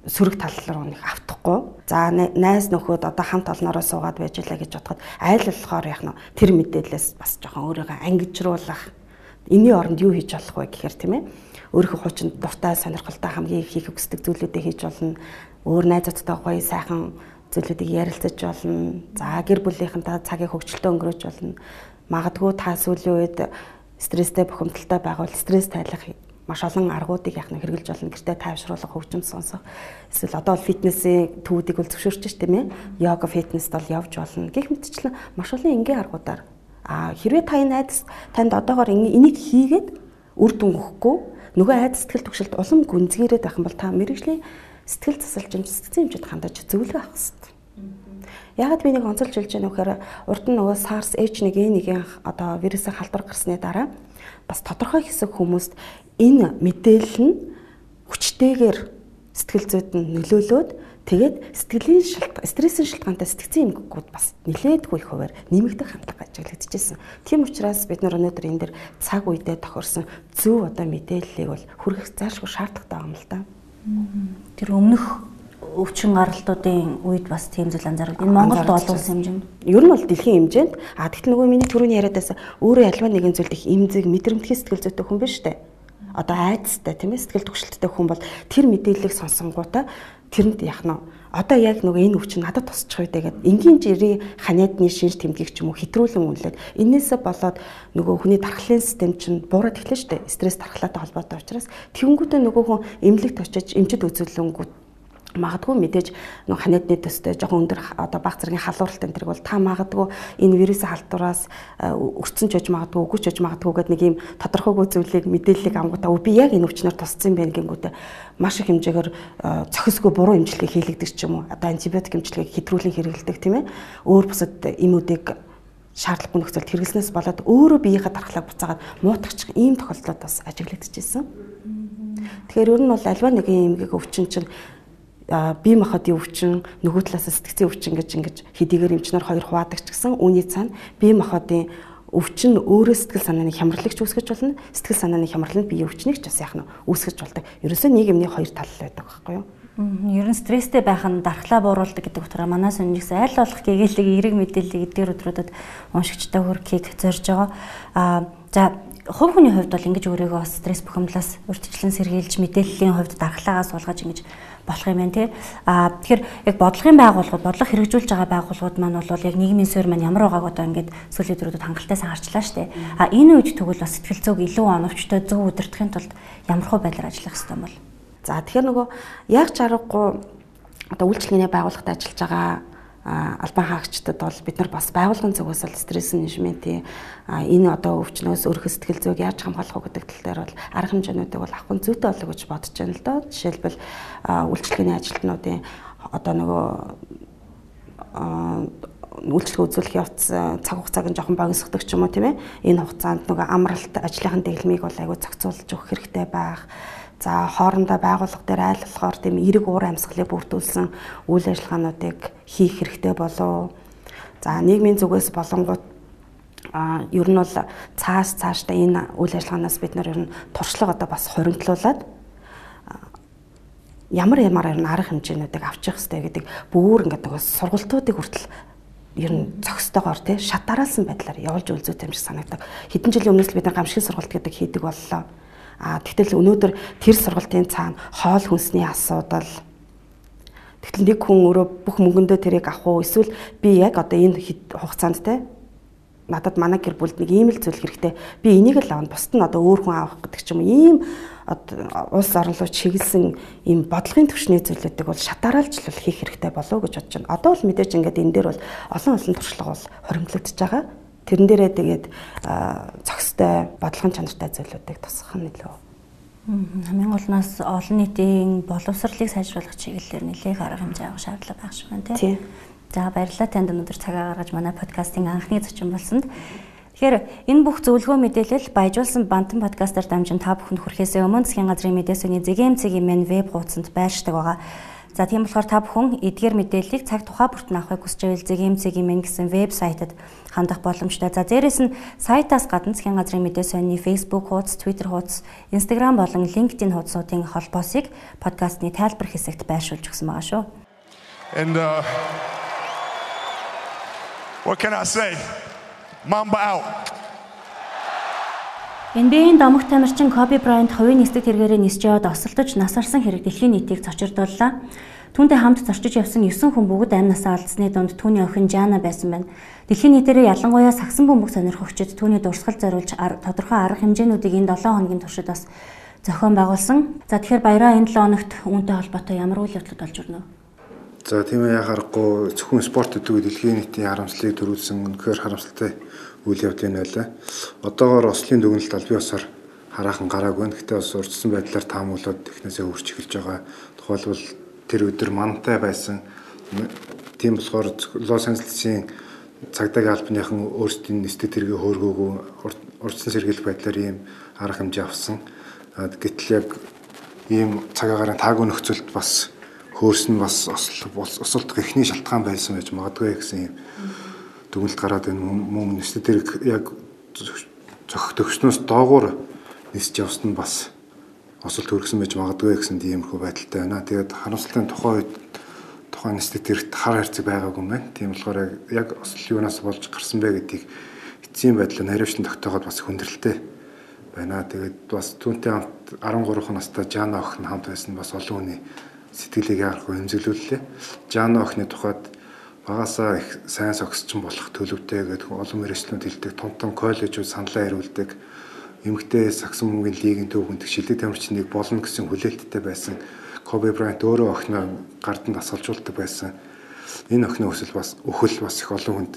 сөрөг тал руу нэг автахгүй. За найз нөхөд одоо хамт олноороо суугаад байж лаа гэж бодоход айл болохоор яг нь тэр мэдээлэлээс бас жоохон өөрийгөө ангижруулах энэний оронд юу хийж болох вэ гэхээр тийм ээ өөрийнхөө хуучин дуртай сонирхолтой хамгийн их хийх хүсдэг зүйлүүдээ хийж болно. Өөр найзуудтай гоё сайхан зүйлүүдийг ярилцаж болно. За гэр бүлийнхэнтэй цагийг хөвгчлөлтөө өнгөрөөж болно. Магадгүй та сүүлийн үед стресстэй бухимдалтай байгавал стресс тайлах маш олон аргуудыг яг нэг хэрэгжилж болно. Гэртээ тайвшруулах, хөгжим сонсох. Эсвэл одоо бол фитнесийн төвүүдийг бол зөвшөөрч ш тийм ээ. Йога, фитнест бол явж болно. Гэх мэтчлэн маш олон энгийн аргуудаар А хэрвээ та энэ айдас танд одоогоор энийг хийгээд үр дүн өгөхгүй нөгөө айдас сэтгэл төвшөлт улам гүнзгийрээд байх юм бол та мэрэгжлийн сэтгэл засалж сэтгцэн хэмжээд хандаж зөвлөгөө авах хэрэгтэй. Ягаад би нэг онцолж хэлж байгаа нөхөр урд нь нөгөө SARS H1N1-ийн одоо вирусын халдвар гарсны дараа бас тодорхой хэсэг хүмүүст энэ мэдээлэл нь хүчтэйгээр сэтгэл зүйд нь нөлөөлөөд Тэгээд сэтгэлийн шалтгаан, стрессийн шалтгаантай сэтгцэн эмгэгүүд бас нилээдгүй их хуваар нэмэгдэх хандлага ажиглагдчихсэн. Тийм учраас бид нар өнөөдөр энэ дэр цаг үедээ тохирсон зөв одоо мэдээллийг бол хүргэх заашгүй шаардлагатай юм л да. Тэр өмнөх өвчин гаралтуудын үед бас тийм зүйл анзаардаг. Энэ Монголд олон улсын хэмжээнд. Ер нь бол дэлхийн хэмжээнд а тэгтэл нөгөө миний түрүүний яриад байсан өөрөө альва нэгэн зүйлд их имзэг мэдрэмтгий сэтгэл зүйтэй хүн биш үү? Одоо айцтай тийм ээ сэтгэл түгшилттэй хүн бол тэр мэдээллийг сонсонгуудаа тэрэнд яах нь одоо яг нөгөө энэ өвчин надад тусчих үү гэдэг энгийн жирийн ханиадны шинж тэмдгийг ч юм уу хэтрүүлэн үнэлээд энээсээ болоод нөгөө хүний дархлын систем чинь буураад эхлэн штэ. Стресс дархлаатай холбоотой учраас. Тэгэнгүүтээ нөгөө хүн эмнэлэгт очиж эмчит үзүүлэнгүүт магадгүй мэдээж нэг ханиадны төстэй жоохон өндөр одоо баг зэргийн халууралт энэ төр бол та магадгүй энэ вирусын халдвараас өрцөн ч ож магадгүй үгүй ч ож магадгүй гэдэг нэг юм тодорхойгүй зүйлийг мэдээллийг амгуудаа би яг энэ өвчнөр тусцсан байх гингүүтээ маш их хэмжээгээр цохисгүй буруу эмчилгээ хийлэгдэг ч юм уу одоо антибиотик эмчилгээг хэтрүүлэн хэрэглэдэг тийм ээ. Өөр бусад эмүүдийг шаардлагагүй нөхцөлд хэрэглэснээс болоод өөрөө биеийнхээ дархлааг буцаагаад муутгачих ийм тохиолдлууд бас ажиглагдчихсэн. Тэгэхээр ер нь бол альва нэгэн эмгэг өвчин чинь бие махбодын өвчин нөгөө талаас сэтгцийн өвчин гэж ингэж хэдийгээр эмчнэр хоёр хуваадаг ч гэсэн үүний цаана бие махбодын өвчин өөрөө сэтгэл санааны хямралыг үүсгэж болно. Сэтгэл санааны хямрал нь биеийн өвчнийг ч бас яах нь үүсгэж болдог. Ерөөсөө нийгэмний хоёр тал байдаг байхгүй юу? Ер нь стресстэй байх нь дархлаа бууруулдаг гэдэг утгаараа манай сонирхс аль болох гэгээлэг эерэг мэдээллийг эдгээр өдрүүдэд уншигчтай хүргэхийг зорж байгаа. Аа за хувь хүний хувьд бол ингэж өөрийгөө стресс бухимдлаас урьдчилан сэргийлж мэдээллийн хувьд дархлаагаа суулгаж ингэж болох юм байна тий. А тэгэхээр яг бодлогын байгууллагууд, бодлого хэрэгжүүлж байгаа байгууллагууд маань бол яг нийгмийн суурь маань ямар байгааг одоо ингээд сүүлийн дөрөвдөд хангалттай харчлаа штэ. А энэ үед тэгвэл бас сэтгэл зүйг илүү оновчтой зөв удирдахын тулд ямар хөө байдлаар ажиллах хэрэгтэй юм бол. За тэгэхээр нөгөө яг чаргагүй одоо үйлчлэгээний байгууллагад ажиллаж байгаа албан хаагчдад бол бид нар бас байгуулгын зүгээс л стресс менежментийн энэ одоо өвчнөөс өөрөх сэтгэл зүйг яаж хамгаалах вэ гэдэг тал дээр бол арга хэмжээнүүдийг бол авах нь зүйтэй болов гэж бодож байна л доо. Жишээлбэл үйлчлэгээний ажилтнуудын одоо нөгөө үйлчлэг үзүүлэх явц цаг хугацааг нь жоохон богиносгодог ч юм уу тийм ээ. Энэ хугацаанд нөгөө амралт ажлынхын дэглэмийг бол айгүй зохицуулж өгөх хэрэгтэй байх За хоорондоо байгууллага дээр айл болохоор тийм эрэг уур амьсгалыг бүрдүүлсэн үйл ажиллагаануудыг хийх хэрэгтэй болов. За нийгмийн зүгээс болонгууд а ер нь бол цаас цаашдаа энэ үйл ажиллагаанаас бид нар ер нь туршлага одоо бас хоригдлуулад ямар ямар ер нь арга хэмжээнүүдийг авчих хэрэгтэй гэдэг бүр ингээд сургалтуудыг хүртэл ер нь цогцтойгоор тий шатараалсан байдлаар явуулж үлзүүтэй юм шиг санагдаг. Хэдэн жилийн өмнөөс бид гамшигын сургалт гэдэг хийдэг боллоо. А тэгтэл өнөөдөр тэр сургалтын цаана хоол хүнсний асуудал Тэгтэл нэг хүн өөрөө бүх мөнгөндөө тэрийг авах уу эсвэл би яг одоо энэ хугацаанд те надад манай гэр бүлд нэг ийм л зүйл хэрэгтэй. Би энийг л авна. Бусд нь одоо өөр хүн авах гэдэг ч юм уу. Ийм улс орон руу чиглэсэн ийм бодлогын төвшний зүйлүүдийг бол шатараалжлал хийх хэрэгтэй болов уу гэж бодож байна. Одоо бол мэдээж ингээд энэ дээр бол олон олон туршлага бол хоримтлагдж байгаа. Тэрэн дээрээ тэгээд цогцтой бодлогын чанартай зүйлүүдийг тусгах нь илүү Хамгийн гол нь олон нийтийн боловсролыг сайжруулах чиглэлээр нэлээх арга хэмжээ авах шаардлага байх шиг байна тийм. За баярлалаа танд өнөөдөр цагаа гаргаж манай подкастын анхны зочин болсонд. Тэгэхээр энэ бүх зөвлөгөө мэдээлэл баяжуулсан Бантан подкастаар дамжин та бүхэнд хүрэхээс өмнө засгийн газрын мэдээсний зэгэм цэгийн мэн веб хуудсанд байршдаг байгаа. За тийм болохоор та бүхэн эдгээр мэдээллийг цаг тухай бүртэн авахыг хүсч байвал мэн гэсэн вебсайтад хандах боломжтой. За дээрэс нь сайтаас гадна засгийн газрын мэдээ сонины Facebook хуудас, Twitter хуудас, Instagram болон LinkedIn хуудсуудын холбоосыг подкастны тайлбар хэсэгт байршуулж өгсөн байгаа шүү. And uh, what can I say? Mamba out. NBA-ийн домогт тамирчин Коби Брайант хувийн нисдэг тэргээрээ нисж яваад осолдож нас арсан хэрэг дэлхийн нийтийг цочирдууллаа. Түүнтэй хамт зорчиж явсан 9 хүн бүгд амнасаа алдсны дунд түүний охин Жана байсан байна. Дэлхийн нийтээрээ ялангуяа сагсан бөмбөг сонирхогчид түүний дурсгал зориулж тодорхой арга хэмжээнүүдийг энэ 7 хоногийн туршид бас зохион байгуулсан. За тэгэхээр баяраа энэ 7 хоногт үүнтэй холбоотой ямар үйл явдлууд болж өрнө? За тийм ээ яхахгүй зөвхөн спорт гэдэг дэлхийн нийтийн харамслыг төрүүлсэн үнэхээр харамсалтай үйл явдлын байлаа. Одоогоор Ослын дүгнэлт аль бие усаар хараахан гараагүй. Гэхдээ бас урьдчилан байдлаар таамаглаад эхнээсээ хурж эхэлж байгаа. Тухайлбал тэр өдөр мантай байсан. Тийм болохоор Лос Анжелесийн цагдаагийн албаныхан өөрсдийн нэстэг тэргээ хөөргөөгүй урьдчилан сэргийлэх байдлаар ийм арга хэмжээ авсан. Гэтэл яг ийм цагаагаар таагүй нөхцөлд бас хөөрсөн бас осолдох эхний шалтгаан байсан байж магадгүй гэсэн юм дүгнэлт гараад байна. Мөн нэстэ тэр яг зөх төгснөөс доогуур нисж явсан нь бас осол төргсөн байж магадгүй гэсэн тиймэрхүү байдалтай байна. Тэгээд харамсалтай тухайн үед тухайн нэстэ тэрт хар хайрцаг байгаагүй юм байна. Тийм болохоор яг осол юунаас болж гарсан бэ гэдгийг эцсийн байдлаар нарившин тогтоогоод бас хүндрэлтэй байна. Тэгээд бас түүнтэй хамт 13 настай Жана охин хамт байсан бас олон хүний сэтгэлийг яарахгүй хэмзэглүүллээ. Жана охины тухайд багасаа их сайн согсчин болох төлөвтэй гэдэг олон мэрэгчлүүд хэлдэг том том коллежууд саналаа ирүүлдэг эмгтэй сагсан мөнгөний лигийн төв хүндэг шилдэг тамирчныг болно гэсэн хүлээлттэй байсан Коби Брайант өөрөө охиноо гарданд асгалжуулдаг байсан энэ охины өсөл бас өхөл бас их олон хүнд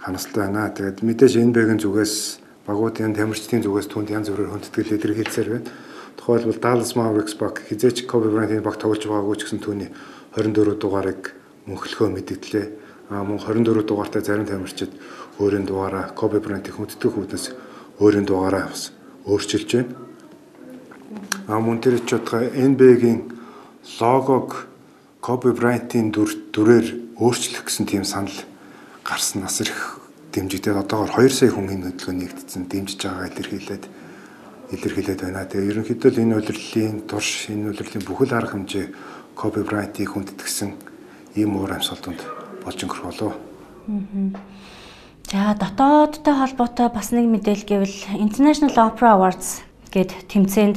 ханастай байна. Тэгээд мэдээж бэгийн зүгээс багуудын тамирчдын зүгээс түнд янз бүрээр хүндэтгэл илэрхийлсээр байна. Тухайлбал Dallas Mavericks баг хизээч Коби Брайантын баг тоглож байгаагүй ч гэсэн түүний 24 дугаарыг мөнхлөхөө мэдээлээ. А мөн 24 дугаартай зарим тамирчид өөрийн дугаараа Kobe Bryant-ийн хүндэтгэх үүднээс өөрийн дугаараа бас өөрчилж байна. А мөн тэр ч бодгоо NBA-гийн логог Kobe Bryant-ийн дүр дүрээр өөрчлөх гэсэн тийм санал гарсан нас ирэх дэмжигдээд одоогоор 2 сая хүн энэ хөдөлгөөн нэгдсэн дэмжиж байгаа илэрхийлээд илэрхийлээд байна. Тэгээ ерөнхийдөө энэ үйлрлийн турш энэ үйлрлийн бүхэл арга хэмжээ Kobe Bryant-ийг хүндэтгсэн ийм уур амьсгалд болж өнгөрөх болов. За дотоодтой холбоотой бас нэг мэдээлэл гэвэл International Opera Awards гээд тэмцээнд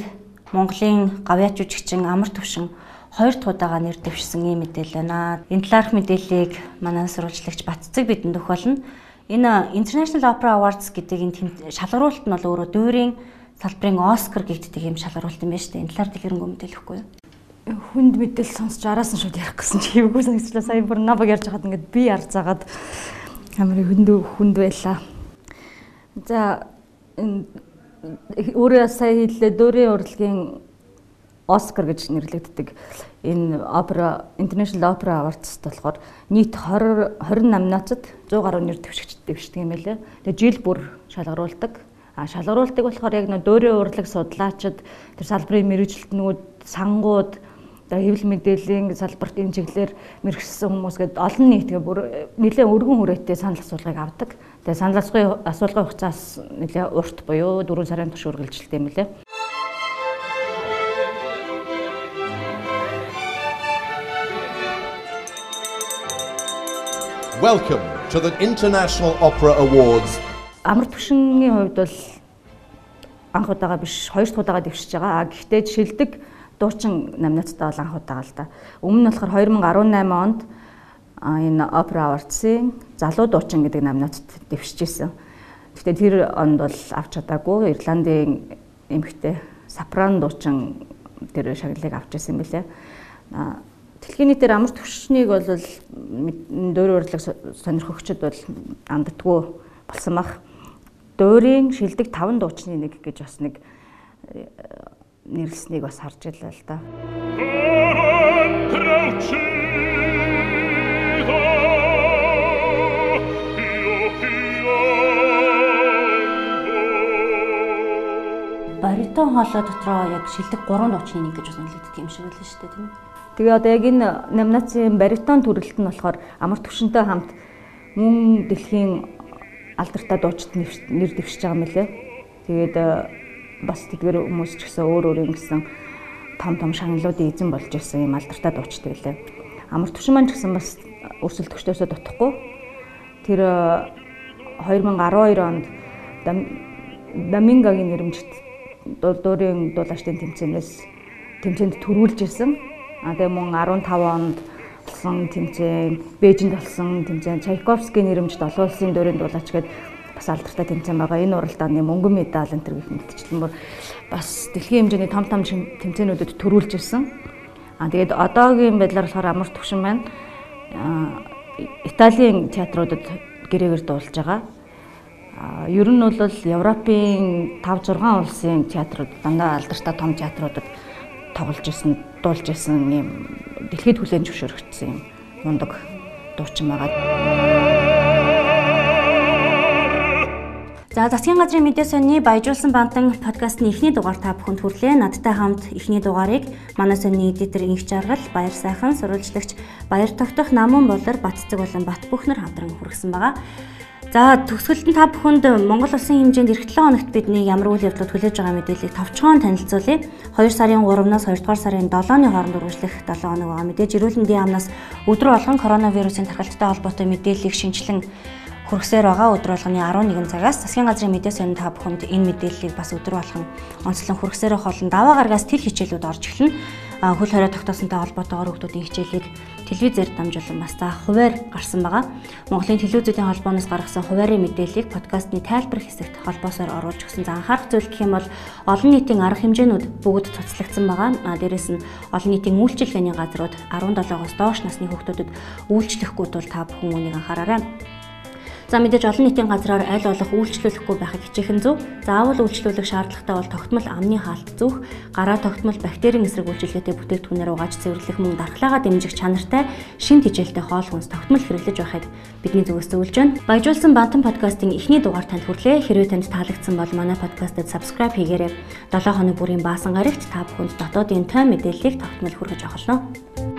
Монголын гавьяач жүжигчин Амар төвшин хоёр дахь удаага нэр дэвшсэн ийм мэдээлэл байна. Энэ талаарх мэдээллийг манай сурвалжлагч Батцэг бидэнд өгөх болно. Энэ International Opera Awards гэдэг энэ шалгаруулалт нь бол өөрөө дүүрийн салбарын Оскар гэгддэг юм шалгаруулалт юм байна шүү дээ. Энэ талаар дэлгэрэнгүй мэдээлэхгүй юу? Хүнд мэдээлэл сонсч араас нь шууд ярих гэсэн чи хэвгүй санагчлаа. Сая бүр набаг ярьж хаад ингээд би ярь заагаад амар хүнд хүнд байлаа. За өөрөө сая хэллээ дөөрийн урлагийн Оскар гэж нэрлэгддэг энэ опера International Opera Awards болохоор нийт 20 20 номинацид 100 гаруй нэр дэвшигчд дэвшдэг юм байлээ. Тэгээ жил бүр шалгаруулдаг. А шалгаруулдаг болохоор яг нөө дөөрийн урлаг судлаачид тэр салбарын мэрэгжилтнүүд сангууд одоо хэвлэл мэдээллийн салбарт энэ чиглэлээр мэрэгсэн хүмүүс гээд олон нийтгээ бүр нэлээд өргөн хүрээтэй санал асуулгыг авдаг. Тэгээ санал асуулгын асуулгын хугацаас нэлээд урт буюу 4 сарын турш үргэлжилдэг юм лээ. Welcome to the International Opera Awards. Амар түвшингийн хувьд бол анх удаага биш хоёр дахь удаага дэвшиж байгаа. Гэхдээ шилдэг дуучин номинацтай бол анх удаага л да. Өмнө нь болохоор 2018 онд энэ Opera Awards-ийн залуу дуучин гэдэг номинацт дэвшиж исэн. Гэхдээ тэр онд бол авч чадаагүй. Ирландийн эмэгтэй сопрано дуучин тэр шагналыг авч исэн юм билээ. Дэлхийн нийтээр амар төвшнийг бол дөөр урлаг сонирхогчд бол анддаггүй болсон бах. Дөөрийн шилдэг 5 дуучны нэг гэж бас нэг нэрлсэнийг бас харж илаа л да. баритон хоолой дотроо яг шилдэг 3 дуучны нэг гэж бас нөлөөддөг юм шиг байлаа шүү дээ тийм ээ. Тэгээ одоо яг энэ номинацийн баритон төрөлт нь болохоор амар төвшөнтэй хамт мөн дэлхийн алдартай дуучид нэр дэвшиж байгаа мөлий. Тэгээд бас тэдгээр хүмүүс ч гэсэн өөр өөр юм гэсэн том том шагналуудын эзэн болж ирсэн юм алдартай дуучид байлээ. Амар төвшин маань ч гэсэн бас өрсөлдөгчдөөсөө дутхгүй. Тэр 2012 э, онд Домингагийн нэрмжит дуурийн дуулаачдын тэмцээнээс тэмцээнд төрүүлж ирсэн. А тэгээ мөн 15 онд болсон тэмцээн, Бээжинд болсон тэмцээн, Чайковскийн нэрэмжт олон улсын дөрөнд дуулаач гээд бас алдартай тэмцээн байгаа. Энэ уралдааны мөнгөн медаль энэ төр гэх мэтчлэн бүр бас дэлхийн хэмжээний том том тэмцээнүүдэд төрүүлж ирсэн. А тэгээд одоогийн байдлаар болохоор амар төвшин байна. Италийн театруудад гэрээгээр дуулж байгаа. А ер нь бол Европын 5 6 улсын театрууд дандаа алдартай том театруудад тоглож исэн, дуулж исэн юм дэлхийд хүлээн зөвшөөрөгдсөн юм мундаг дуучин байгаа. За засгийн газрын мэдээ сонины баяжуулсан бантан подкастны эхний дугаар та бүхэнд хүрлээ. Надтай хамт эхний дугаарыг манай сонины эдитер Инх Жаргал, Баяр сайхан сурвалжлагч Баяр тогтох Намун болор Батцэг болон Бат бүхнэр хамтран хүргэсэн байгаа. За төгсгөлд та бүхэнд Монгол улсын хэмжээнд эх 7 хоногт бидний ямар үйл явдлууд хүлээж байгаа мэдээллийг товчхон танилцуулъя. 2 сарын 3-наас 2 дугаар сарын 7-ны хооронд үргэлжлэх 7 хоног байгаа. Мэдээж эрүүл мэндийн яамнаас өдрө болгон коронавирусын тархалттай холбоотой мэдээллийг шинжилэн хүргэсээр байгаа өдөр болгоны 11 цагаас засгийн газрын мэдээ сонин та бүхэнд энэ мэдээллийг бас өдөр болгон онцлон хүргэсээр холон даваа гаргаас тэл хичээлүүд орж эхэлнэ хөл хорой тогтоосонтой холбоотойгоор хүмүүсийн хичээлийг телевизээр дамжуулан бас за хуваар гарсан байгаа. Монголын телевизүүдийн холбооноос гаргасан хуваарийн мэдээллийг подкастны тайлбар хэсэгт холбоосоор оруулж өгсөн. За анхаарах зүйл гэх юм бол олон нийтийн арга хэмжээнүүд бүгд цуцлагдсан байгаа. А дээрэс нь олон нийтийн үйлчилгээний газрууд 17-оос доош насны хүүхдүүдэд үйлчлэхгүй тул та бүхэн үнийг анхаараарай. За мэдээж олон нийтийн газраар аль болох үйлчлүүлэхгүй байхыг хичээхэн зөв. Заавал үйлчлүүлэх шаардлагатай бол тогтмол амны хаалт зүүх, гараа тогтмол бактерийн эсрэг үйлчилгээтэй бүтээгдэхүүнээр угааж цэвэрлэх мөн дархлаагаа дэмжих чанартай шин тэжээлтэй хоол хүнс тогтмол хэрэглэж байхыг бидний зүгээс зөвлөж байна. Баяжуулсан Бантан подкастын эхний дугаар танд хүрлээ. Хэрвээ танд таалагдсан бол манай подкастад subscribe хийгээрэй. 7 хоног бүрийн баасан гарагт та бүхэнд дотоодын той мэдээллийг тогтмол хүргэж авах болно.